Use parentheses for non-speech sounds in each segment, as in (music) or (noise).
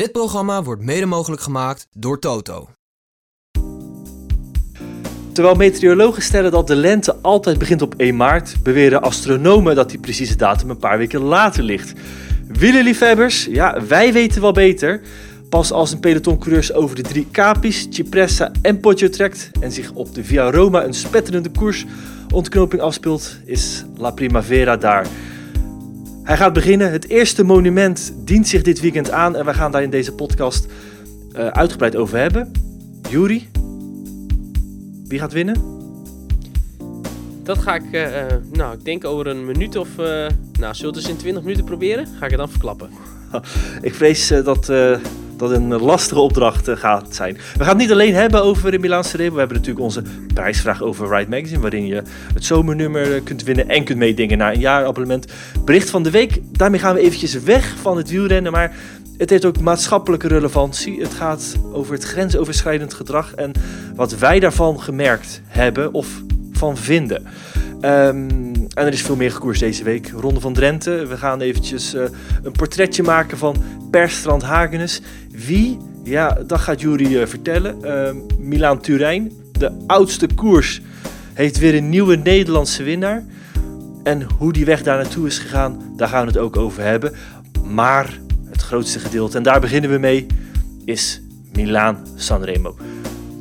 Dit programma wordt mede mogelijk gemaakt door Toto. Terwijl meteorologen stellen dat de lente altijd begint op 1 maart, beweren astronomen dat die precieze datum een paar weken later ligt. Wielerliefhebbers, ja, wij weten wel beter. Pas als een pelotoncoureurs over de drie Capis, Cipressa en Poggio trekt en zich op de Via Roma een spetterende koers ontknoping afspeelt, is La Primavera daar. Hij gaat beginnen. Het eerste monument dient zich dit weekend aan en we gaan daar in deze podcast uh, uitgebreid over hebben. Juri, wie gaat winnen? Dat ga ik, uh, nou, ik denk over een minuut of, uh, nou, zullen we het in 20 minuten proberen? Ga ik het dan verklappen. (laughs) ik vrees dat dat een lastige opdracht uh, gaat zijn. We gaan het niet alleen hebben over de Milaanse. We hebben natuurlijk onze prijsvraag over Ride Magazine, waarin je het zomernummer eh, kunt winnen en kunt meedingen naar een jaarabonnement. Bericht van de week, daarmee gaan we eventjes weg van het wielrennen, maar het heeft ook maatschappelijke relevantie. Het gaat over het grensoverschrijdend gedrag en wat wij daarvan gemerkt hebben of van vinden. Um, en er is veel meer gekoers deze week. Ronde van Drenthe. We gaan eventjes uh, een portretje maken van Perstrand Hagenes. Wie? Ja, dat gaat Jury uh, vertellen. Uh, Milaan Turijn, de oudste koers, heeft weer een nieuwe Nederlandse winnaar. En hoe die weg daar naartoe is gegaan, daar gaan we het ook over hebben. Maar het grootste gedeelte, en daar beginnen we mee, is Milaan Sanremo.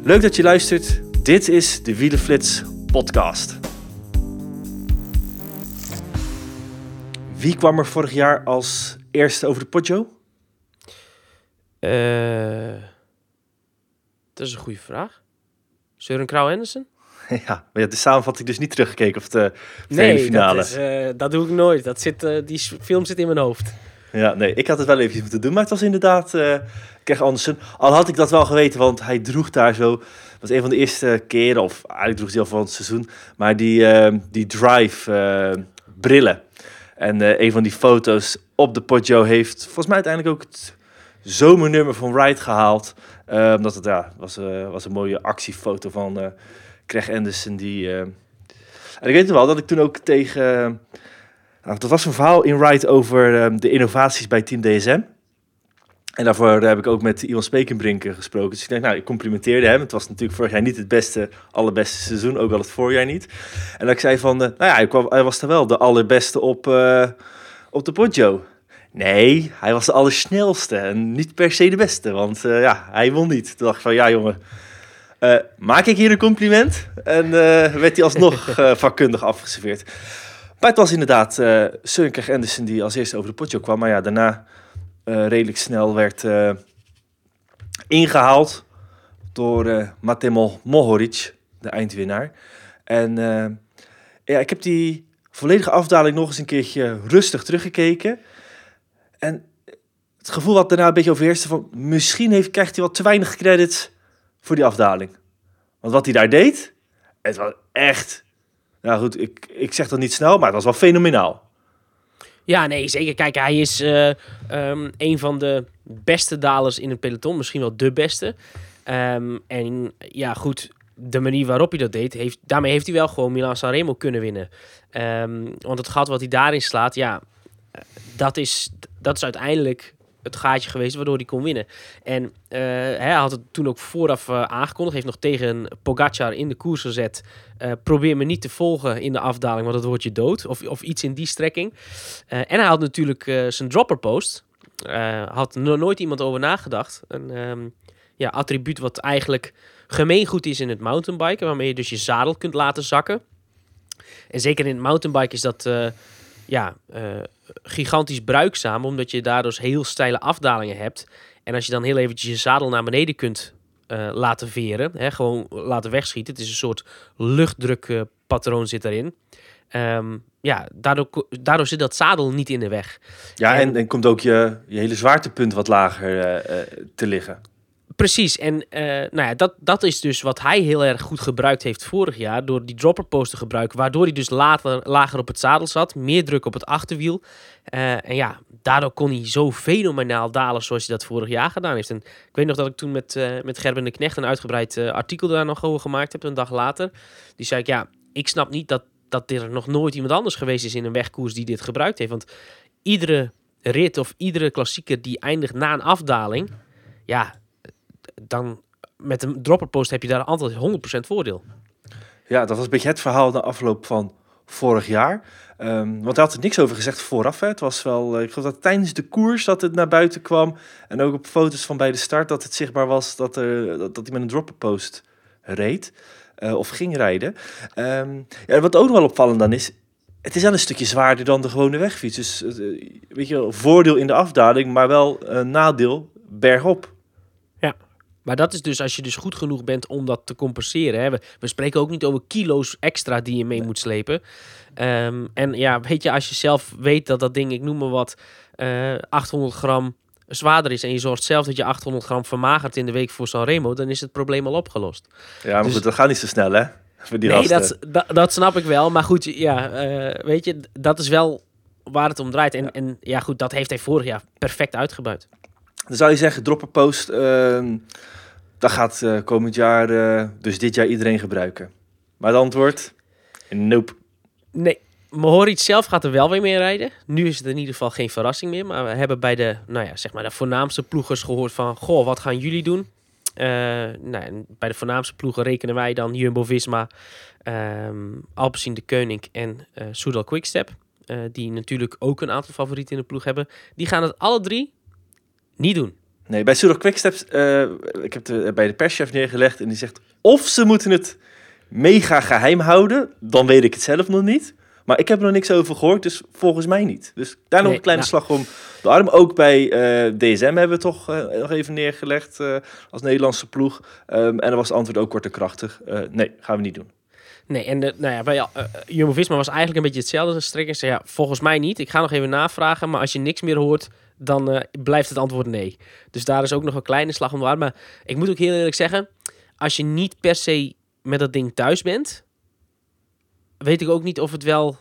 Leuk dat je luistert. Dit is de Wielenflits podcast. Wie kwam er vorig jaar als eerste over de Poggio? Uh, dat is een goede vraag. Søren Krauw Andersen? (laughs) Ja, maar de samenvatting dus niet teruggekeken of de nee, finale. Dat, is, uh, dat doe ik nooit. Dat zit, uh, die film zit in mijn hoofd. Ja, nee, ik had het wel eventjes moeten doen, maar het was inderdaad uh, Kreg Andersen. Al had ik dat wel geweten, want hij droeg daar zo. Dat was een van de eerste keren, of eigenlijk droeg hij al van het seizoen, maar die, die drive brillen. En een van die foto's op de Poggio heeft volgens mij uiteindelijk ook het zomernummer van Wright gehaald. Uh, omdat het ja, was, uh, was een mooie actiefoto van uh, Craig Anderson. Die, en ik weet wel dat ik toen ook tegen. Nou, dat was een verhaal in Wright over de innovaties bij Team DSM. En daarvoor heb ik ook met Iwan Spekenbrink gesproken. Dus ik denk, nou, ik complimenteerde hem. Het was natuurlijk vorig jaar niet het beste, allerbeste seizoen. Ook al het voorjaar niet. En dat ik zei van, nou ja, hij was er wel de allerbeste op, op de Poggio. Nee, hij was de allersnelste en niet per se de beste, want uh, ja, hij won niet. Toen dacht ik van, ja jongen, uh, maak ik hier een compliment? En werd hij alsnog (laughs) vakkundig afgeserveerd. Maar het was inderdaad uh, Søren Andersen die als eerste over de potje kwam. Maar ja, daarna redelijk snel werd ingehaald door uh, Matemo Mohoric, de eindwinnaar. En ja, ik heb die volledige afdaling nog eens een keertje rustig teruggekeken. En het gevoel wat daarna een beetje overheerste van... misschien heeft, krijgt hij wat te weinig credit voor die afdaling. Want wat hij daar deed, het was echt... Nou goed, ik, ik zeg dat niet snel, maar het was wel fenomenaal. Ja, nee, zeker. Kijk, hij is uh, een van de beste dalers in het peloton. Misschien wel de beste. Um, en ja, goed, de manier waarop hij dat deed, heeft, daarmee heeft hij wel gewoon Milan Sanremo kunnen winnen. Um, want het gat wat hij daarin slaat, ja, dat is, dat is uiteindelijk het gaatje geweest waardoor hij kon winnen. En uh, hij had het toen ook vooraf uh, aangekondigd. Heeft nog tegen Pogacar in de koers gezet. Uh, probeer me niet te volgen in de afdaling, want dat wordt je dood. Of, of iets in die strekking. en hij had natuurlijk zijn dropperpost. had nooit iemand over nagedacht. Een um, ja, attribuut wat eigenlijk gemeengoed is in het mountainbiken. Waarmee je dus je zadel kunt laten zakken. En zeker in het mountainbike is dat ja, gigantisch bruikzaam, omdat je daardoor heel steile afdalingen hebt. En als je dan heel eventjes je zadel naar beneden kunt uh, laten veren, hè, gewoon laten wegschieten. Het is een soort luchtdrukpatroon zit daarin. Um, ja, daardoor, daardoor zit dat zadel niet in de weg. Ja, en, en komt ook je, je hele zwaartepunt wat lager uh, te liggen. Precies, en uh, nou ja, dat, dat is dus wat hij heel erg goed gebruikt heeft vorig jaar. Door die dropperpost te gebruiken. Waardoor hij dus later, lager op het zadel zat. Meer druk op het achterwiel. Uh, en ja, daardoor kon hij zo fenomenaal dalen zoals hij dat vorig jaar gedaan heeft. En ik weet nog dat ik toen met, uh, met Gerben de Knecht een uitgebreid artikel daar nog over gemaakt heb. Een dag later. Die zei ik, ja, ik snap niet dat, dat er nog nooit iemand anders geweest is in een wegkoers die dit gebruikt heeft. Want iedere rit of iedere klassieker die eindigt na een afdaling, ja, dan met een dropperpost heb je daar altijd 100% voordeel. Ja, dat was een beetje het verhaal na afloop van vorig jaar. Um, want hij had er niks over gezegd vooraf. Hè. Het was wel, eh, ik geloof dat tijdens de koers dat het naar buiten kwam. En ook op foto's van bij de start dat het zichtbaar was dat, er, dat, hij met een dropperpost reed. Uh, of ging rijden. Um, ja, wat ook wel opvallend dan is, het is wel een stukje zwaarder dan de gewone wegfiets. Dus uh, weet je, voordeel in de afdaling, maar wel een nadeel bergop. Maar dat is dus als je dus goed genoeg bent om dat te compenseren. Hè. We, we spreken ook niet over kilo's extra die je mee moet slepen. Um, en ja, weet je, als je zelf weet dat dat ding, ik noem maar wat, uh, 800 gram zwaarder is en je zorgt zelf dat je 800 gram vermagert in de week voor Sanremo, dan is het probleem al opgelost. Ja, maar dus, goed, dat gaat niet zo snel, hè? Voor die nee, dat, dat, dat, snap ik wel. Maar goed, ja, uh, weet je, dat is wel waar het om draait. En ja. en ja, goed, dat heeft hij vorig jaar perfect uitgebuit. Dan zou je zeggen, dropperpost, uh, dat gaat uh, komend jaar, uh, dus dit jaar iedereen gebruiken. Maar het antwoord, nope. Nee, Mohoric zelf gaat er wel weer mee rijden. Nu is het in ieder geval geen verrassing meer. Maar we hebben bij de, nou ja, zeg maar de voornaamste ploegers gehoord van... Goh, wat gaan jullie doen? Uh, nou, bij de voornaamste ploegen rekenen wij dan Jumbo-Visma, um, Alpecin de Koning en uh, Soudal Quickstep. Uh, die natuurlijk ook een aantal favorieten in de ploeg hebben. Die gaan het alle drie niet doen. Nee, bij Soudal Quickstep, ik heb het bij de perschef neergelegd en die zegt... Of ze moeten het mega geheim houden, dan weet ik het zelf nog niet. Maar ik heb er nog niks over gehoord, dus volgens mij niet. Dus daar nog een kleine nou. slag om de arm. Ook bij uh, DSM hebben we toch uh, nog even neergelegd uh, als Nederlandse ploeg. Um, en dan was het antwoord ook kort en krachtig. nee, gaan we niet doen. Nee, en de, nou ja, bij Jumbo-Visma was eigenlijk een beetje hetzelfde strekking. Zei, ja, volgens mij niet. Ik ga nog even navragen, maar als je niks meer hoort, dan blijft het antwoord nee. Dus daar is ook nog een kleine slag om de arm. Maar ik moet ook heel eerlijk zeggen, als je niet per se met dat ding thuis bent, weet ik ook niet of het wel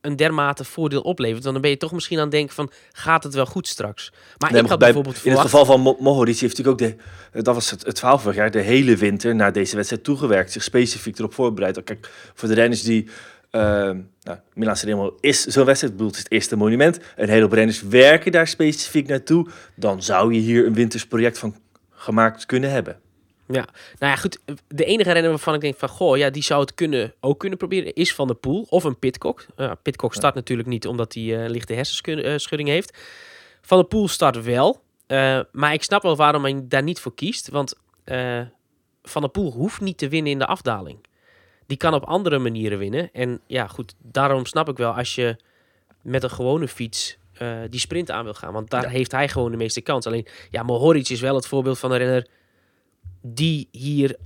een dermate voordeel oplevert. Want dan ben je toch misschien aan het denken van, gaat het wel goed straks? Maar nee, ik had bijvoorbeeld In het geval van Mo Mohoric heeft natuurlijk ook de, dat was het, het verhaal vorig jaar, de hele winter naar deze wedstrijd toegewerkt, zich specifiek erop voorbereid. Kijk, voor de renners die uh, nou, Milan Sanremo is zo'n wedstrijd, bedoeld is het eerste monument. Een hele hoop renners werken daar specifiek naartoe. Dan zou je hier een wintersproject van gemaakt kunnen hebben. Ja, nou ja, goed. De enige renner waarvan ik denk van, goh, ja, die zou het kunnen, ook kunnen proberen, is Van de Poel of een Pitcock. Uh, Pitcock start ja. natuurlijk niet, omdat hij uh, lichte hersenschudding heeft. Van de Poel start wel, uh, maar ik snap wel waarom hij daar niet voor kiest, want Van de Poel hoeft niet te winnen in de afdaling. Die kan op andere manieren winnen. En ja, goed, daarom snap ik wel als je met een gewone fiets die sprint aan wil gaan, want daar ja. heeft hij gewoon de meeste kans. Alleen, ja, Mohoric is wel het voorbeeld van een renner die hier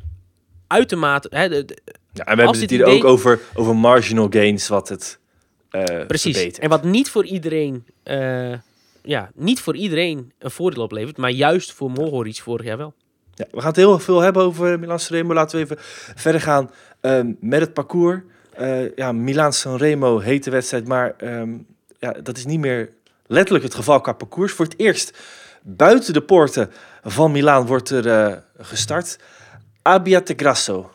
uitermate... Hè, de, de, ja, en we hebben het hier idee... ook over, over marginal gains, wat het uh, Precies, verbetert. en wat niet voor iedereen... Uh, ja, niet voor iedereen een voordeel oplevert, maar juist voor Mohoric vorig jaar wel. Ja, we gaan het heel veel hebben over Milan Sanremo. Laten we even verder gaan um, met het parcours. Uh, ja, Milan Sanremo heet de wedstrijd, maar um, ja, dat is niet meer letterlijk het geval qua parcours. Voor het eerst buiten de poorten van Milaan wordt er uh, gestart. Abbiategrasso.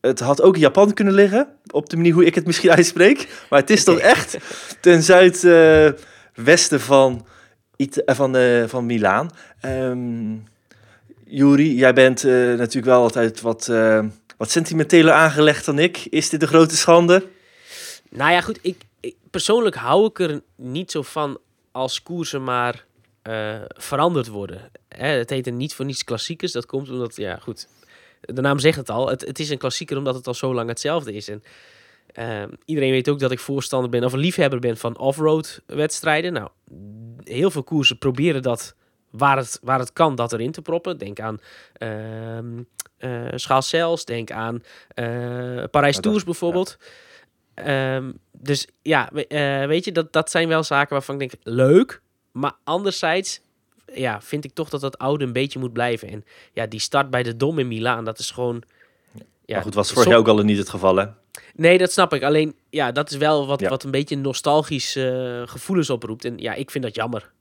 Het had ook Japan kunnen liggen, op de manier hoe ik het misschien (laughs) uitspreek. Maar het is toch echt ten zuidwesten uh, van, van, uh, van Milaan. Um, Juri, jij bent natuurlijk wel altijd wat, wat sentimenteler aangelegd dan ik. Is dit een grote schande? Nou ja, goed. Ik, persoonlijk hou ik er niet zo van als koersen maar uh, veranderd worden. Hè, het heet er niet voor niets klassiekers. Dat komt omdat, ja goed, de naam zegt het al. Het, het is een klassieker omdat het al zo lang hetzelfde is. En uh, iedereen weet ook dat ik voorstander ben of een liefhebber ben van off-road wedstrijden. Nou, heel veel koersen proberen dat waar het, waar het kan, dat erin te proppen. Denk aan uh, uh, Schaalcels, denk aan Parijs Tours bijvoorbeeld. Ja. Um, dus ja, weet je, dat, dat zijn wel zaken waarvan ik denk, leuk, maar anderzijds ja, vind ik toch dat dat oude een beetje moet blijven. En ja, die start bij de Dom in Milaan, dat is gewoon... Ja, maar goed, was vorig jaar ook al niet het geval, hè? Nee, dat snap ik. Alleen, ja, dat is wel wat, ja. wat een beetje nostalgisch gevoelens oproept. En ja, ik vind dat jammer.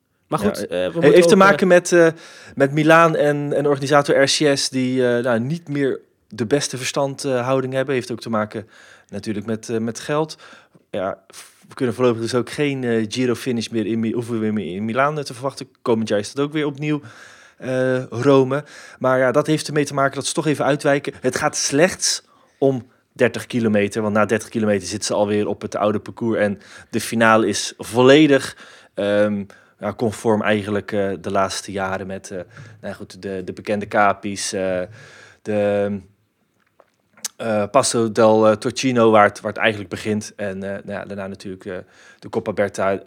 Maar goed, ja, uh, we heeft ook, te maken met, uh, met Milaan en, en organisator RCS, die nou, niet meer de beste verstandhouding hebben. Heeft ook te maken natuurlijk met, met geld. Ja, we kunnen voorlopig dus ook geen eh, Giro-finish meer in, Mi- hoeven we meer in Milaan eh, te verwachten. Komend jaar is dat ook weer opnieuw eh, Rome. Maar ja, dat heeft ermee te maken dat ze toch even uitwijken. Het gaat slechts om 30 kilometer, want na 30 kilometer zitten ze alweer op het oude parcours. En de finale is volledig ehm, ja, conform eigenlijk eh, de laatste jaren met eh, nou goed, de, de bekende Capi's, eh, de Passo del Torcino, waar het, waar het eigenlijk begint. En nou ja, daarna natuurlijk de Coppa Berta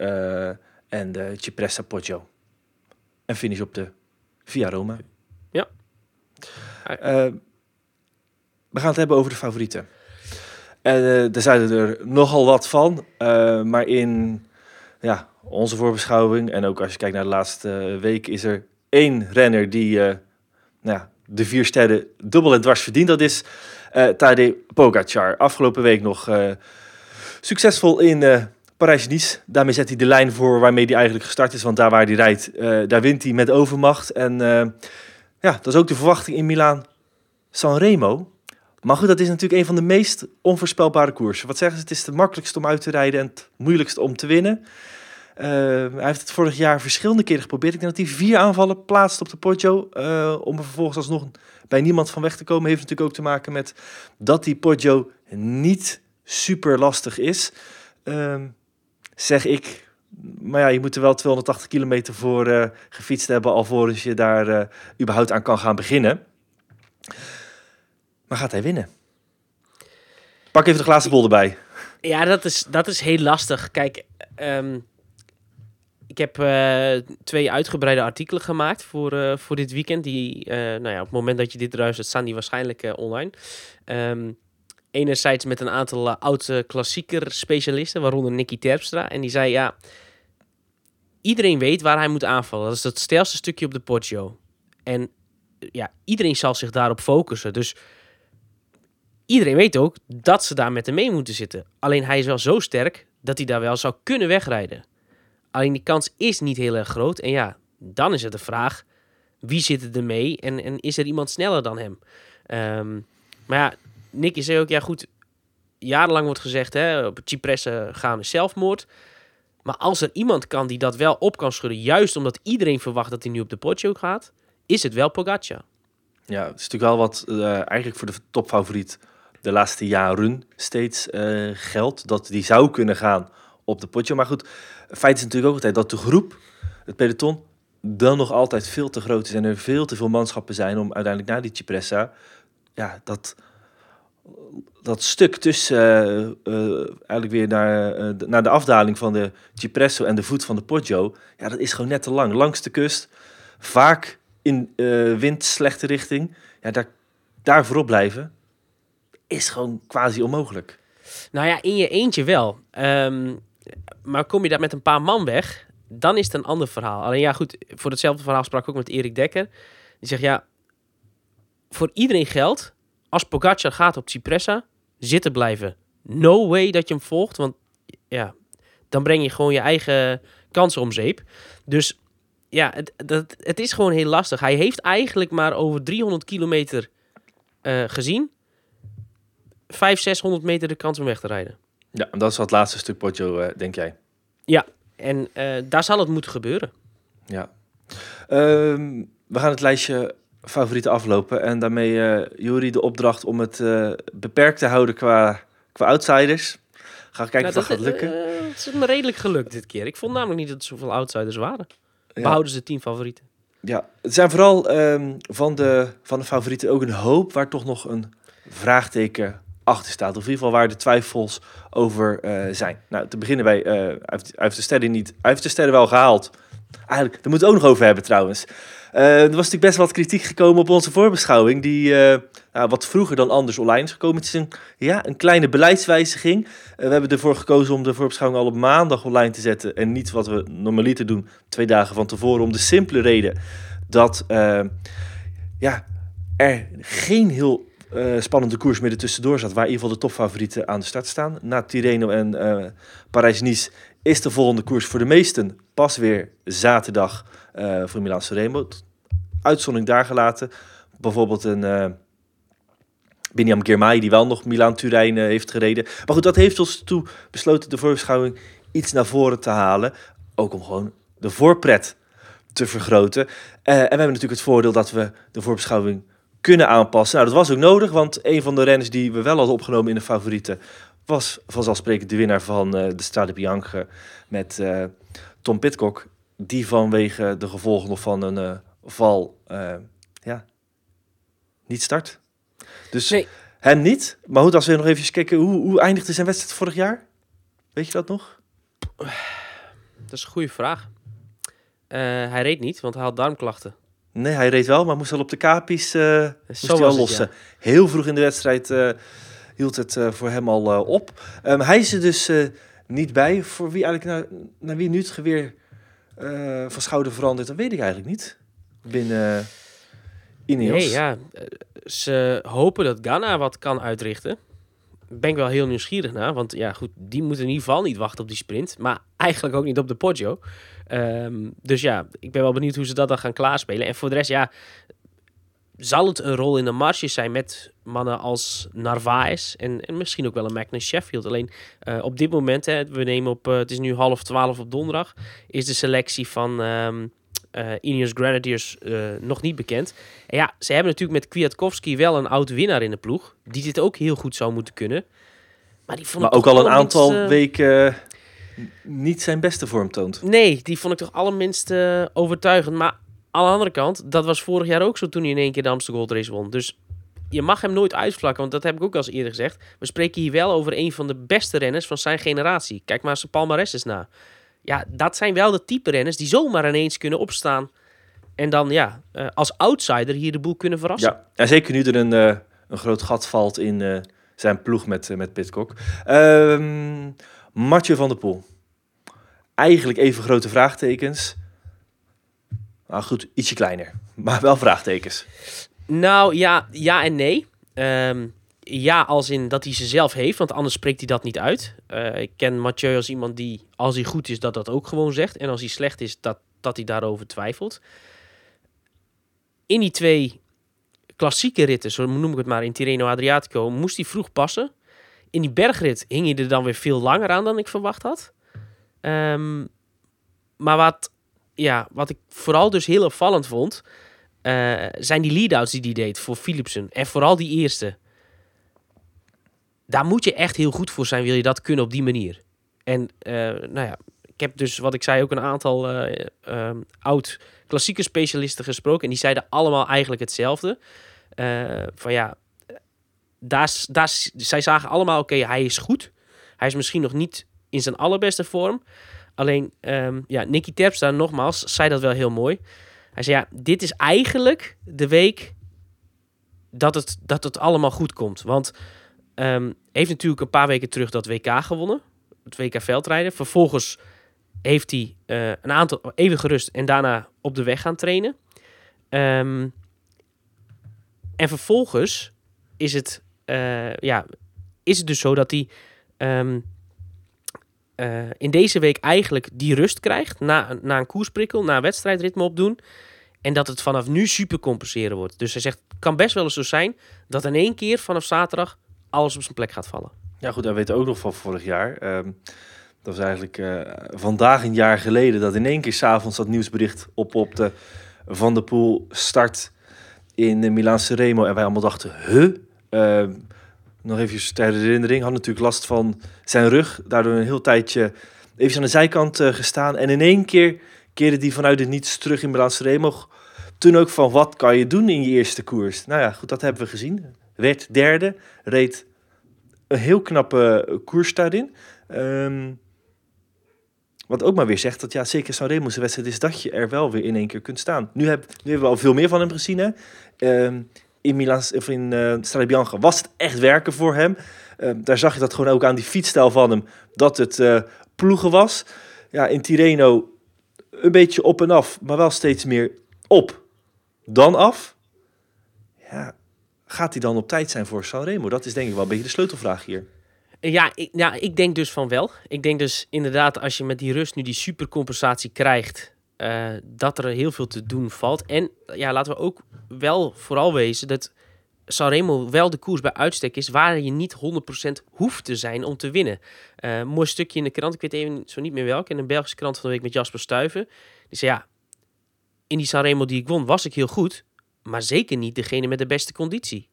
en de Cipressa Poggio. En finish op de Via Roma. Ja. We gaan het hebben over de favorieten. En er zijn er nogal wat van. maar in ja, onze voorbeschouwing, en ook als je kijkt naar de laatste week, is er één renner die eh, nou ja, de vier sterren dubbel en dwars verdient. Dat is eh Tadej Pogacar. Afgelopen week nog eh, succesvol in eh Parijs-Nice. Daarmee zet hij de lijn voor waarmee hij eigenlijk gestart is. Want daar waar hij rijdt, eh, daar wint hij met overmacht. En eh, ja, dat is ook de verwachting in Milaan. Sanremo. Maar goed, dat is natuurlijk een van de meest onvoorspelbare koersen. Wat zeggen ze? Het is het makkelijkste om uit te rijden en het moeilijkste om te winnen. Eh, hij heeft het vorig jaar verschillende keren geprobeerd. Ik denk dat hij vier aanvallen plaatst op de Poggio. eh, om er vervolgens alsnog bij niemand van weg te komen. Heeft natuurlijk ook te maken met dat die Poggio niet super lastig is. Ehm, zeg ik. Maar ja, je moet er wel 280 kilometer voor eh, gefietst hebben... alvorens je daar überhaupt aan kan gaan beginnen. Maar gaat hij winnen? Pak even de glazen bol erbij. Ja, dat is, dat is heel lastig. Kijk, ehm, ik heb eh, twee uitgebreide artikelen gemaakt voor, eh, voor dit weekend. Die, eh, nou ja, op het moment dat je dit luistert, staan die waarschijnlijk online. Ehm, enerzijds met een aantal oude klassieker specialisten, waaronder Nicky Terpstra. En die zei, ja, iedereen weet waar hij moet aanvallen. Dat is het stelste stukje op de Poggio. En ja, iedereen zal zich daarop focussen. Dus iedereen weet ook dat ze daar met hem mee moeten zitten. Alleen hij is wel zo sterk dat hij daar wel zou kunnen wegrijden. Alleen die kans is niet heel erg groot. En ja, dan is het de vraag: wie zit er mee en, en is er iemand sneller dan hem? Ehm, maar ja, Nicky zei ook: ja, goed. Jarenlang wordt gezegd: hè, op Cipresse gaan is zelfmoord. Maar als er iemand kan die dat wel op kan schudden, juist omdat iedereen verwacht dat hij nu op de Poggio gaat, is het wel Pogacar. Ja, het is natuurlijk wel wat eh, eigenlijk voor de topfavoriet de laatste jaren steeds eh, geldt. Dat die zou kunnen gaan op de potje. Maar goed, feit is natuurlijk ook altijd dat de groep, het peloton, dan nog altijd veel te groot is. En er veel te veel manschappen zijn om uiteindelijk naar die Cipressa, ja, dat, dat stuk tussen eh, eh, eigenlijk weer naar, eh, naar de afdaling van de Cipresso en de voet van de Poggio, ja, dat is gewoon net te lang. Langs de kust, vaak in wind slechte richting, ja, daar, daar voorop blijven, is gewoon quasi onmogelijk. Nou ja, in je eentje wel. Ehm, maar kom je daar met een paar man weg, dan is het een ander verhaal. Alleen ja, goed, voor hetzelfde verhaal sprak ik ook met Erik Dekker. Die zegt ja, voor iedereen geldt, als Pogacar gaat op Cipressa, zitten blijven. No way dat je hem volgt, want ja, dan breng je gewoon je eigen kansen om zeep. Dus ja, het, dat, het is gewoon heel lastig. Hij heeft eigenlijk maar over 300 kilometer eh, gezien. 500, 600 meter de kans om weg te rijden. Ja, en dat is wat laatste stuk Poggio, eh, denk jij? En eh, daar zal het moeten gebeuren. Ja. Ehm, we gaan het lijstje favorieten aflopen. En daarmee, eh Juri, de opdracht om het beperkt te houden qua, qua outsiders. Ga kijken Nou, of dat gaat lukken. het is me redelijk gelukt dit keer. Ik vond namelijk niet dat er zoveel outsiders waren. Ja. Behouden ze tien favorieten. Ja, het zijn vooral ehm, van, de, van de favorieten ook een hoop waar toch nog een vraagteken achter staat. Of in ieder geval waar de twijfels over eh, zijn. Nou, te beginnen bij, eh, hij, heeft, de sterren niet, hij heeft de sterren wel gehaald. Eigenlijk, daar moeten we ook nog over hebben trouwens. Eh, er was natuurlijk best wat kritiek gekomen op onze voorbeschouwing, die nou, wat vroeger dan anders online is gekomen. Het is een, ja, een kleine beleidswijziging. We hebben ervoor gekozen om de voorbeschouwing al op maandag online te zetten en niet wat we normaliter doen, twee dagen van tevoren, om de simpele reden dat ja, er geen heel eh, spannende koers meer ertussendoor zat, waar in ieder geval de topfavorieten aan de start staan. Na Tirreno en eh, Parijs-Nice is de volgende koers voor de meesten pas weer zaterdag eh, voor Milaan Sanremo. Uitzondering daar gelaten. Bijvoorbeeld een eh Biniam Girmay, die wel nog Milaan-Turijn heeft gereden. Maar goed, dat heeft ons toe besloten de voorbeschouwing iets naar voren te halen. Ook om gewoon de voorpret te vergroten. En we hebben natuurlijk het voordeel dat we de voorbeschouwing kunnen aanpassen. Nou, dat was ook nodig, want een van de renners die we wel hadden opgenomen in de favorieten was vanzelfsprekend de winnaar van eh, de Strade Bianche met eh, Tom Pitcock. Die vanwege de gevolgen nog van een eh, val ja, niet start. Dus Nee. hem niet. Maar goed, als we nog even kijken, hoe, hoe eindigde zijn wedstrijd vorig jaar? Weet je dat nog? Dat is een goede vraag. Hij reed niet, want hij had darmklachten. Nee, hij reed wel, maar moest al op de kapies eh moest hij al lossen. Heel vroeg in de wedstrijd eh, hield het eh, voor hem al op. Ehm, hij is er dus niet bij. Voor wie eigenlijk naar, naar wie nu het geweer van schouder verandert, dat weet ik eigenlijk niet. Binnen uh, Ineos. Nee, ja. Ze hopen dat Ghana wat kan uitrichten. Ben ik wel heel nieuwsgierig naar. Want ja, goed, die moeten in ieder geval niet wachten op die sprint. Maar eigenlijk ook niet op de Poggio. Ehm, dus ja, ik ben wel benieuwd hoe ze dat dan gaan klaarspelen. En voor de rest, ja, zal het een rol in de marges zijn met mannen als Narvaez en, en misschien ook wel een Magnus Sheffield. Alleen eh, op dit moment, hè, we nemen op, eh, het is nu half twaalf op donderdag, is de selectie van ehm eh, Ineos Grenadiers eh, nog niet bekend. En ja, ze hebben natuurlijk met Kwiatkowski wel een oud winnaar in de ploeg, die dit ook heel goed zou moeten kunnen. Maar, die vond Maar ook al een aantal eh, weken niet zijn beste vorm toont. Nee, die vond ik toch allerminst overtuigend. Maar aan de andere kant, dat was vorig jaar ook zo toen hij in één keer de Amsterdam Gold Race won. Dus je mag hem nooit uitvlakken, want dat heb ik ook al eens eerder gezegd. We spreken hier wel over een van de beste renners van zijn generatie. Kijk maar zijn palmarès eens na. Ja, dat zijn wel de type renners die zomaar ineens kunnen opstaan. En dan ja, eh, als outsider hier de boel kunnen verrassen. Ja, en zeker nu er een, eh, een groot gat valt in eh, zijn ploeg met, met Pitcock. Mathieu van der Poel. Eigenlijk even grote vraagtekens. Nou goed, ietsje kleiner. (laughs) Maar wel vraagtekens. Nou ja, ja en nee. Ehm, ja, als in dat hij ze zelf heeft, want anders spreekt hij dat niet uit. Eh, ik ken Mathieu als iemand die, als hij goed is, dat dat ook gewoon zegt. En als hij slecht is, dat, dat hij daarover twijfelt. In die twee klassieke ritten, zo noem ik het maar, in Tirreno Adriatico, moest hij vroeg passen. In die bergrit hing hij er dan weer veel langer aan dan ik verwacht had. Ehm, maar wat, ja, wat ik vooral dus heel opvallend vond, eh, zijn die lead-outs die hij deed voor Philipsen. En vooral die eerste. Daar moet je echt heel goed voor zijn, wil je dat kunnen op die manier. En eh, nou ja, ik heb dus, wat ik zei, ook een aantal eh, ehm, oud klassieke specialisten gesproken. En die zeiden allemaal eigenlijk hetzelfde. Eh, van ja, daar, daar, zij zagen allemaal, oké, hij is goed. Hij is misschien nog niet in zijn allerbeste vorm. Alleen, ehm, ja, Nicky Terpstra, nogmaals, zei dat wel heel mooi. Hij zei, ja, dit is eigenlijk de week dat het, dat het allemaal goed komt. Want ehm heeft natuurlijk een paar weken terug dat WK gewonnen. Het WK veldrijden. Vervolgens heeft hij eh, een aantal even gerust en daarna op de weg gaan trainen. Ehm, en vervolgens is het, eh, ja, is het dus zo dat hij ehm, eh, in deze week eigenlijk die rust krijgt na, na een koersprikkel, na een wedstrijdritme opdoen. En dat het vanaf nu super compenseren wordt. Dus hij zegt, het kan best wel eens zo zijn dat in één keer vanaf zaterdag alles op zijn plek gaat vallen. Ja goed, wij weten ook nog van vorig jaar. Ehm, dat was eigenlijk eh, vandaag een jaar geleden dat in één keer s'avonds dat nieuwsbericht oppopte. Van der Poel start in de Milaanse Remo. En wij allemaal dachten, huh? Ehm, nog even ter herinnering. Had natuurlijk last van zijn rug. Daardoor een heel tijdje even aan de zijkant eh, gestaan. En in één keer keerde die vanuit het niets terug in Milaanse Remo. Toen ook van, wat kan je doen in je eerste koers? Nou ja, goed, dat hebben we gezien. Werd derde, reed een heel knappe koers daarin. Ehm, wat ook maar weer zegt dat ja, zeker Sanremo zijn wedstrijd is dat je er wel weer in één keer kunt staan. Nu, heb, nu hebben we al veel meer van hem gezien. Hè? Ehm, in Milan of in uh, was het echt werken voor hem. Ehm, daar zag je dat gewoon ook aan die fietsstijl van hem, dat het eh, ploegen was. Ja, in Tirreno een beetje op en af, maar wel steeds meer op dan af. Ja, gaat hij dan op tijd zijn voor Sanremo? Dat is denk ik wel een beetje de sleutelvraag hier. Ja ik, ja, ik denk dus van wel. Ik denk dus inderdaad, als je met die rust nu die supercompensatie krijgt, uh, dat er heel veel te doen valt. En ja, laten we ook wel vooral wezen dat Sanremo wel de koers bij uitstek is waar je niet 100% hoeft te zijn om te winnen. Eh, mooi stukje in de krant, ik weet even zo niet meer welke, in een Belgische krant van de week met Jasper Stuyven. Die zei ja, in die Sanremo die ik won was ik heel goed, maar zeker niet degene met de beste conditie.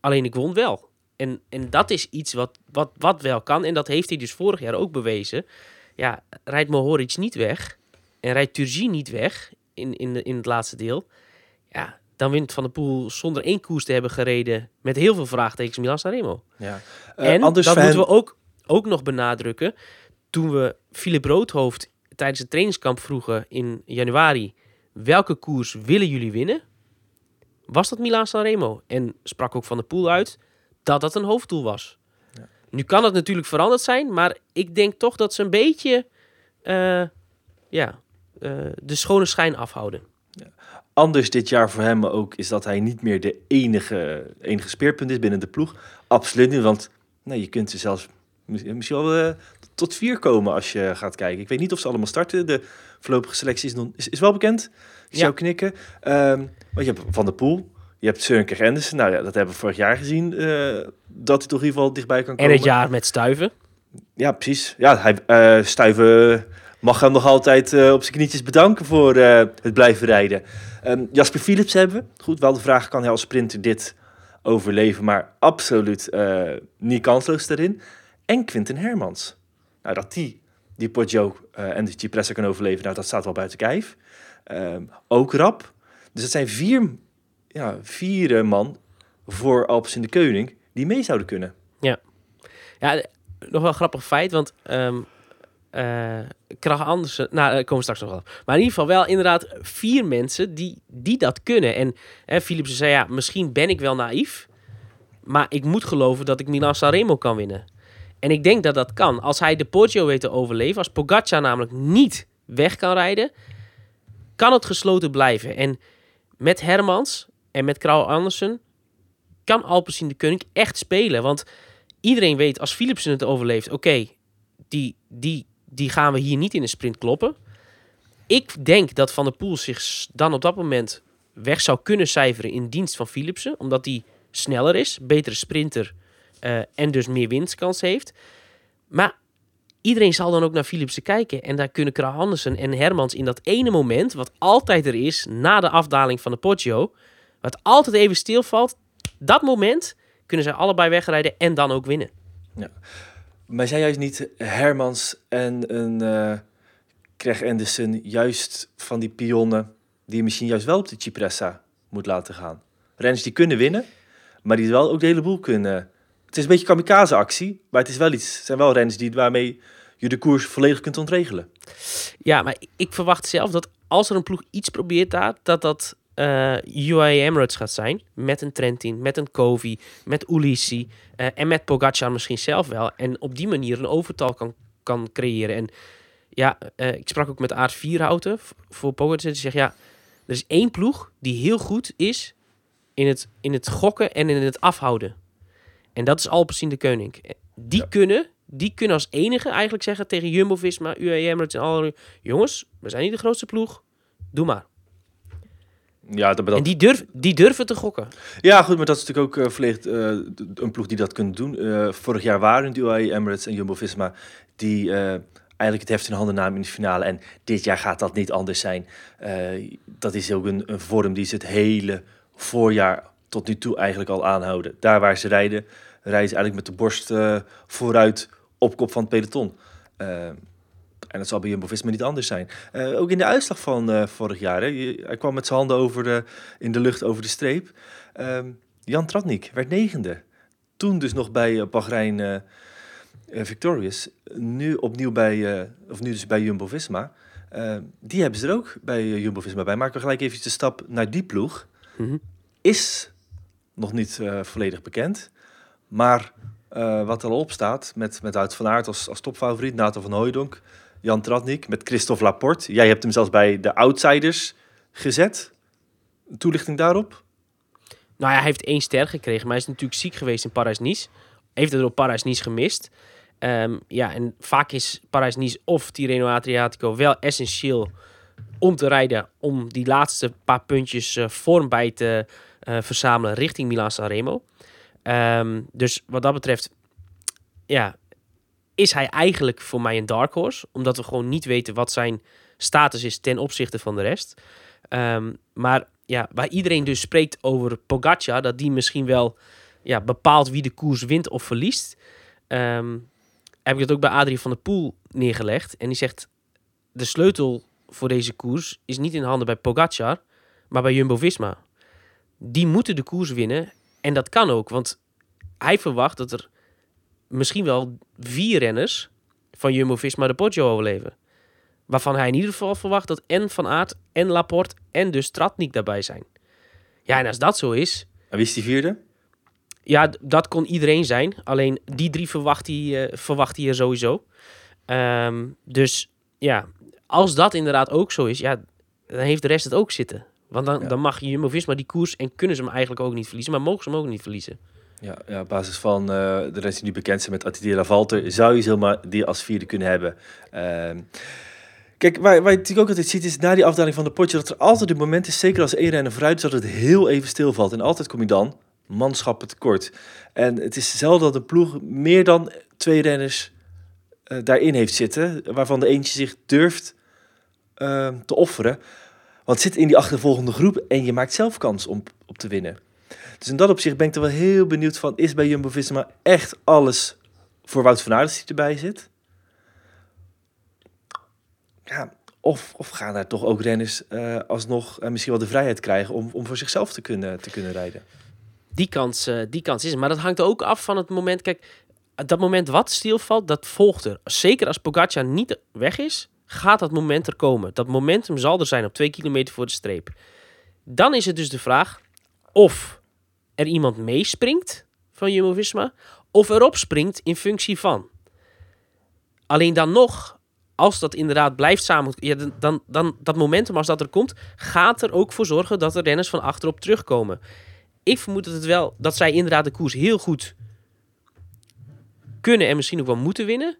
Alleen ik won wel. En, en dat is iets wat, wat, wat wel kan. En dat heeft hij dus vorig jaar ook bewezen. Ja, rijdt Mohoric niet weg en rijdt Turgi niet weg in, in, de, in het laatste deel. Ja, dan wint Van der Poel zonder één koers te hebben gereden met heel veel vraagtekens Milan Sanremo. Ja. en anders dat moeten we ook, ook nog benadrukken. Toen we Philip Roodhoofd tijdens het trainingskamp vroegen in januari... welke koers willen jullie winnen? Was dat Milan Sanremo? En sprak ook Van der Poel uit dat dat een hoofddoel was. Nu kan het natuurlijk veranderd zijn, maar ik denk toch dat ze een beetje eh, ja, eh, de schone schijn afhouden. anders dit jaar voor hem ook is dat hij niet meer de enige, enige speerpunt is binnen de ploeg. Absoluut niet, want nee, je kunt er zelfs mis- misschien wel eh, tot vier komen als je gaat kijken. Ik weet niet of ze allemaal starten. De voorlopige selectie is, nog, is, is wel bekend. Ik Ja. zou knikken. Ehm, want je hebt Van der Poel, je hebt Søren Kjær Andersen. Nou ja, dat hebben we vorig jaar gezien, eh, dat hij toch in ieder geval dichtbij kan En komen. het jaar met stuiven. Ja, precies. Ja, hij, eh Stuyven mag hem nog altijd eh, op zijn knietjes bedanken voor het blijven rijden. Ehm, Jasper Philips hebben we. Goed, wel de vraag, kan hij als sprinter dit overleven? Maar absoluut niet kansloos daarin. En Quinten Hermans. Nou, dat die, die Poggio eh, en de Cipressa kan overleven, nou, dat staat wel buiten kijf. Ehm, ook rap. Dus het zijn vier, ja, vier eh, man voor Alpes in de Keuning die mee zouden kunnen. Ja, nog wel een grappig feit, want ehm eh Krach Andersen, nou, daar komen we straks nog wel. Maar in ieder geval wel inderdaad vier mensen die, die dat kunnen. En hè, zei, ja, misschien ben ik wel naïef, maar ik moet geloven dat ik Milan Sanremo kan winnen. En ik denk dat dat kan. Als hij de Poggio weet te overleven, als Pogacar namelijk niet weg kan rijden, kan het gesloten blijven. En met Hermans en met Krauw Andersen kan Alpecin de Koning echt spelen. Want iedereen weet als Philipsen het overleeft, oké, die, die, die gaan we hier niet in een sprint kloppen. Ik denk dat Van der Poel zich dan op dat moment weg zou kunnen cijferen in dienst van Philipsen, omdat hij sneller is, betere sprinter eh, en dus meer winstkans heeft. Maar iedereen zal dan ook naar Philipsen kijken en daar kunnen Krah Andersen en Hermans in dat ene moment, wat altijd er is na de afdaling van de Poggio, wat altijd even stilvalt, dat moment kunnen zij allebei wegrijden en dan ook winnen. Maar zijn juist niet Hermans en een eh Craig Anderson juist van die pionnen die je misschien juist wel op de Cipressa moet laten gaan? Renners die kunnen winnen, maar die wel ook de hele boel kunnen. Het is een beetje kamikaze actie, maar het is wel iets. Het zijn wel renners die, waarmee je de koers volledig kunt ontregelen. Ja, maar ik verwacht zelf dat als er een ploeg iets probeert daar, dat dat eh UAE Emirates gaat zijn. Met een Trentin, met een Kovi, met Ulissi eh, en met Pogacar misschien zelf wel. En op die manier een overtal kan, kan creëren. En ja, eh, ik sprak ook met Aard Vierhouten voor Pogacar. Die zegt, ja, er is één ploeg die heel goed is in het, in het gokken en in het afhouden. En dat is Alpecin de Koning. Die, Ja. kunnen, die kunnen als enige eigenlijk zeggen tegen Jumbo-Visma, UAE Emirates en alle... Jongens, we zijn niet de grootste ploeg. Doe maar. Ja, dat, dat, En die, durf, die durven te gokken. ja, goed, maar dat is natuurlijk ook eh, volledig eh, een ploeg die dat kunt doen. Eh, vorig jaar waren de UAE Emirates en Jumbo-Visma die eh, eigenlijk het heft in handen namen in de finale. En dit jaar gaat dat niet anders zijn. Eh, dat is ook een, een vorm die ze het hele voorjaar tot nu toe eigenlijk al aanhouden. Daar waar ze rijden, rijden ze eigenlijk met de borst eh, vooruit op kop van het peloton. Eh, en dat zal bij Jumbo-Visma niet anders zijn. Eh, ook in de uitslag van vorig jaar. Hè, je- hij kwam met zijn handen over de, in de lucht over de streep. Ehm, Jan Tratnik werd negende. Toen dus nog bij Bahrein Victorious. Nu opnieuw bij, of nu dus bij Jumbo-Visma. Eh, die hebben ze er ook bij Jumbo-Visma bij. Maken we gelijk even de stap naar die ploeg. Mhm. Is nog niet volledig bekend. Maar eh, wat er op staat, met, met Wout van Aert als, als topfavoriet, Nathan van Hooijdonk, Jan Tratnik, met Christophe Laporte. Jij hebt hem zelfs bij de outsiders gezet. Een toelichting daarop? Nou ja, hij heeft één ster gekregen, maar hij is natuurlijk ziek geweest in Parijs-Nice. Heeft er op Parijs-Nice gemist. Ehm, ja, en vaak is Parijs-Nice of Tirreno Adriatico wel essentieel om te rijden, om die laatste paar puntjes eh, vorm bij te, eh, verzamelen richting Milan Sanremo. Ehm, dus wat dat betreft, ja, is hij eigenlijk voor mij een dark horse. Omdat we gewoon niet weten wat zijn status is ten opzichte van de rest. Ehm, maar ja, waar iedereen dus spreekt over Pogacar, dat die misschien wel ja, bepaalt wie de koers wint of verliest. Ehm, heb ik dat ook bij Adrie van der Poel neergelegd. En die zegt, de sleutel voor deze koers is niet in handen bij Pogacar, maar bij Jumbo-Visma. Die moeten de koers winnen en dat kan ook, want hij verwacht dat er misschien wel vier renners van Jumbo-Visma de Poggio overleven. Waarvan hij in ieder geval verwacht dat en Van Aert en Laporte en dus Tratnik daarbij zijn. Ja, en als dat zo is... En wie is die vierde? Ja, dat kon iedereen zijn. Alleen die drie verwacht hij, uh, verwacht hij er sowieso. Um, dus ja, als dat inderdaad ook zo is, ja, dan heeft de rest het ook zitten. Want dan, Ja. dan mag Jumbo-Visma die koers en kunnen ze hem eigenlijk ook niet verliezen. Maar mogen ze hem ook niet verliezen. Ja, ja, op basis van eh, de renners die nu bekend zijn met Attila La Valter, zou je zomaar die als vierde kunnen hebben. Ehm, kijk, waar, waar je natuurlijk ook altijd ziet, is na die afdaling van de potje, dat er altijd een moment is, zeker als één renner vooruit is, dat het heel even stilvalt. En altijd kom je dan manschappen tekort. En het is zelden dat een ploeg meer dan twee renners eh, daarin heeft zitten, waarvan de eentje zich durft eh, te offeren. Want zit in die achtervolgende groep en je maakt zelf kans om op te winnen. Dus in dat opzicht ben ik er wel heel benieuwd van, is bij Jumbo-Visma echt alles voor Wout van Aert die erbij zit? Ja, of, of gaan daar toch ook renners eh, alsnog eh, misschien wel de vrijheid krijgen om, om voor zichzelf te kunnen, te kunnen rijden? Die kans, eh, die kans is. Maar dat hangt ook af van het moment. Kijk, dat moment wat stilvalt, dat volgt er. Zeker als Pogacar niet weg is, gaat dat moment er komen. Dat momentum zal er zijn op twee kilometer voor de streep. Dan is het dus de vraag of er iemand meespringt van Jumbo-Visma... of erop springt in functie van. Alleen dan nog, als dat inderdaad blijft samen... Ja, dan, dan, dat momentum, als dat er komt... gaat er ook voor zorgen dat de renners van achterop terugkomen. Ik vermoed dat, het wel, dat zij inderdaad de koers heel goed kunnen... en misschien ook wel moeten winnen...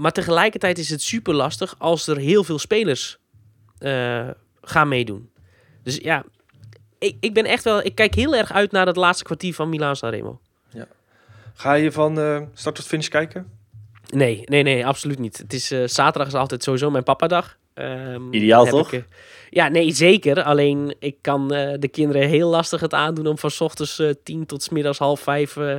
Maar tegelijkertijd is het super lastig als er heel veel spelers eh, gaan meedoen. Dus ja, ik, ik ben echt wel. Ik kijk heel erg uit naar het laatste kwartier van Milaan Sanremo. Ga je van eh, start tot finish kijken? Nee, nee, nee, absoluut niet. Het is eh, zaterdag is altijd sowieso mijn papadag. Ehm, Ideaal, toch? ik, ja, nee, zeker. Alleen ik kan eh, de kinderen heel lastig het aandoen om van 's ochtends tien tot 's middags half vijf eh,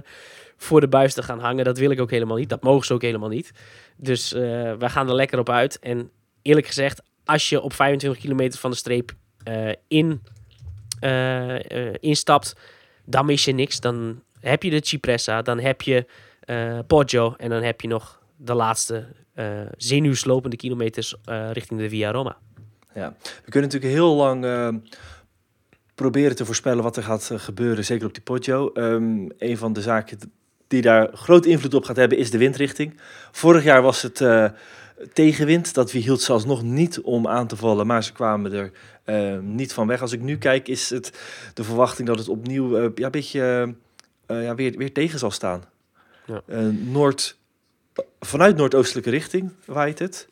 voor de buis te gaan hangen. Dat wil ik ook helemaal niet. Dat mogen ze ook helemaal niet. Dus eh wij gaan er lekker op uit. En eerlijk gezegd, als je op 25 kilometer van de streep eh, in, eh, instapt, dan mis je niks. Dan heb je de Cipressa, dan heb je Poggio en dan heb je nog de laatste zenuwslopende kilometers richting de Via Roma. Ja, we kunnen natuurlijk heel lang proberen te voorspellen wat er gaat gebeuren, zeker op die Poggio. Ehm een van de zaken die daar groot invloed op gaat hebben is de windrichting. Vorig jaar was het eh, tegenwind, dat hield ze alsnog niet om aan te vallen, maar ze kwamen er eh, niet van weg. Als ik nu kijk is het de verwachting dat het opnieuw eh, ja, een beetje eh, ja, weer, weer tegen zal staan. Ja. Noord, vanuit noordoostelijke richting waait het.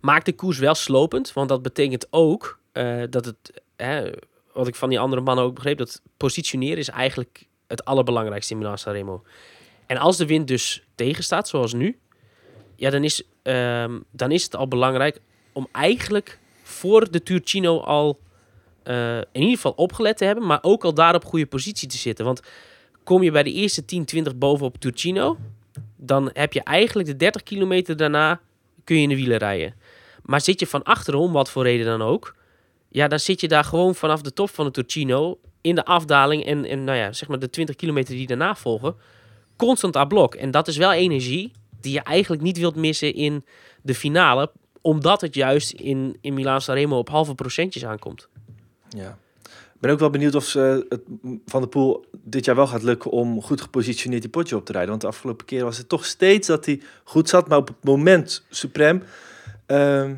Maakt de koers wel slopend, want dat betekent ook eh, dat het, hè, wat ik van die andere mannen ook begreep, dat positioneren is eigenlijk het allerbelangrijkste in Milan Sanremo. En als de wind dus tegenstaat, zoals nu, ja, dan is, ehm, dan is het al belangrijk om eigenlijk voor de Turcino al eh, in ieder geval opgelet te hebben, maar ook al daar op goede positie te zitten. Want kom je bij de eerste 10, 20 boven op Turcino, dan heb je eigenlijk de 30 kilometer daarna kun je in de wielen rijden. Maar zit je van achterom, wat voor reden dan ook, ja, dan zit je daar gewoon vanaf de top van de Turcino in de afdaling en, en nou ja, zeg maar de 20 kilometer die daarna volgen, constant aan blok. En dat is wel energie die je eigenlijk niet wilt missen in de finale, omdat het juist in, in Milaan Sanremo op halve procentjes aankomt. Ja. Ik ben ook wel benieuwd of ze het van de Poel dit jaar wel gaat lukken om goed gepositioneerd die potje op te rijden. Want de afgelopen keer was het toch steeds dat hij goed zat, maar op het moment suprem, ehm,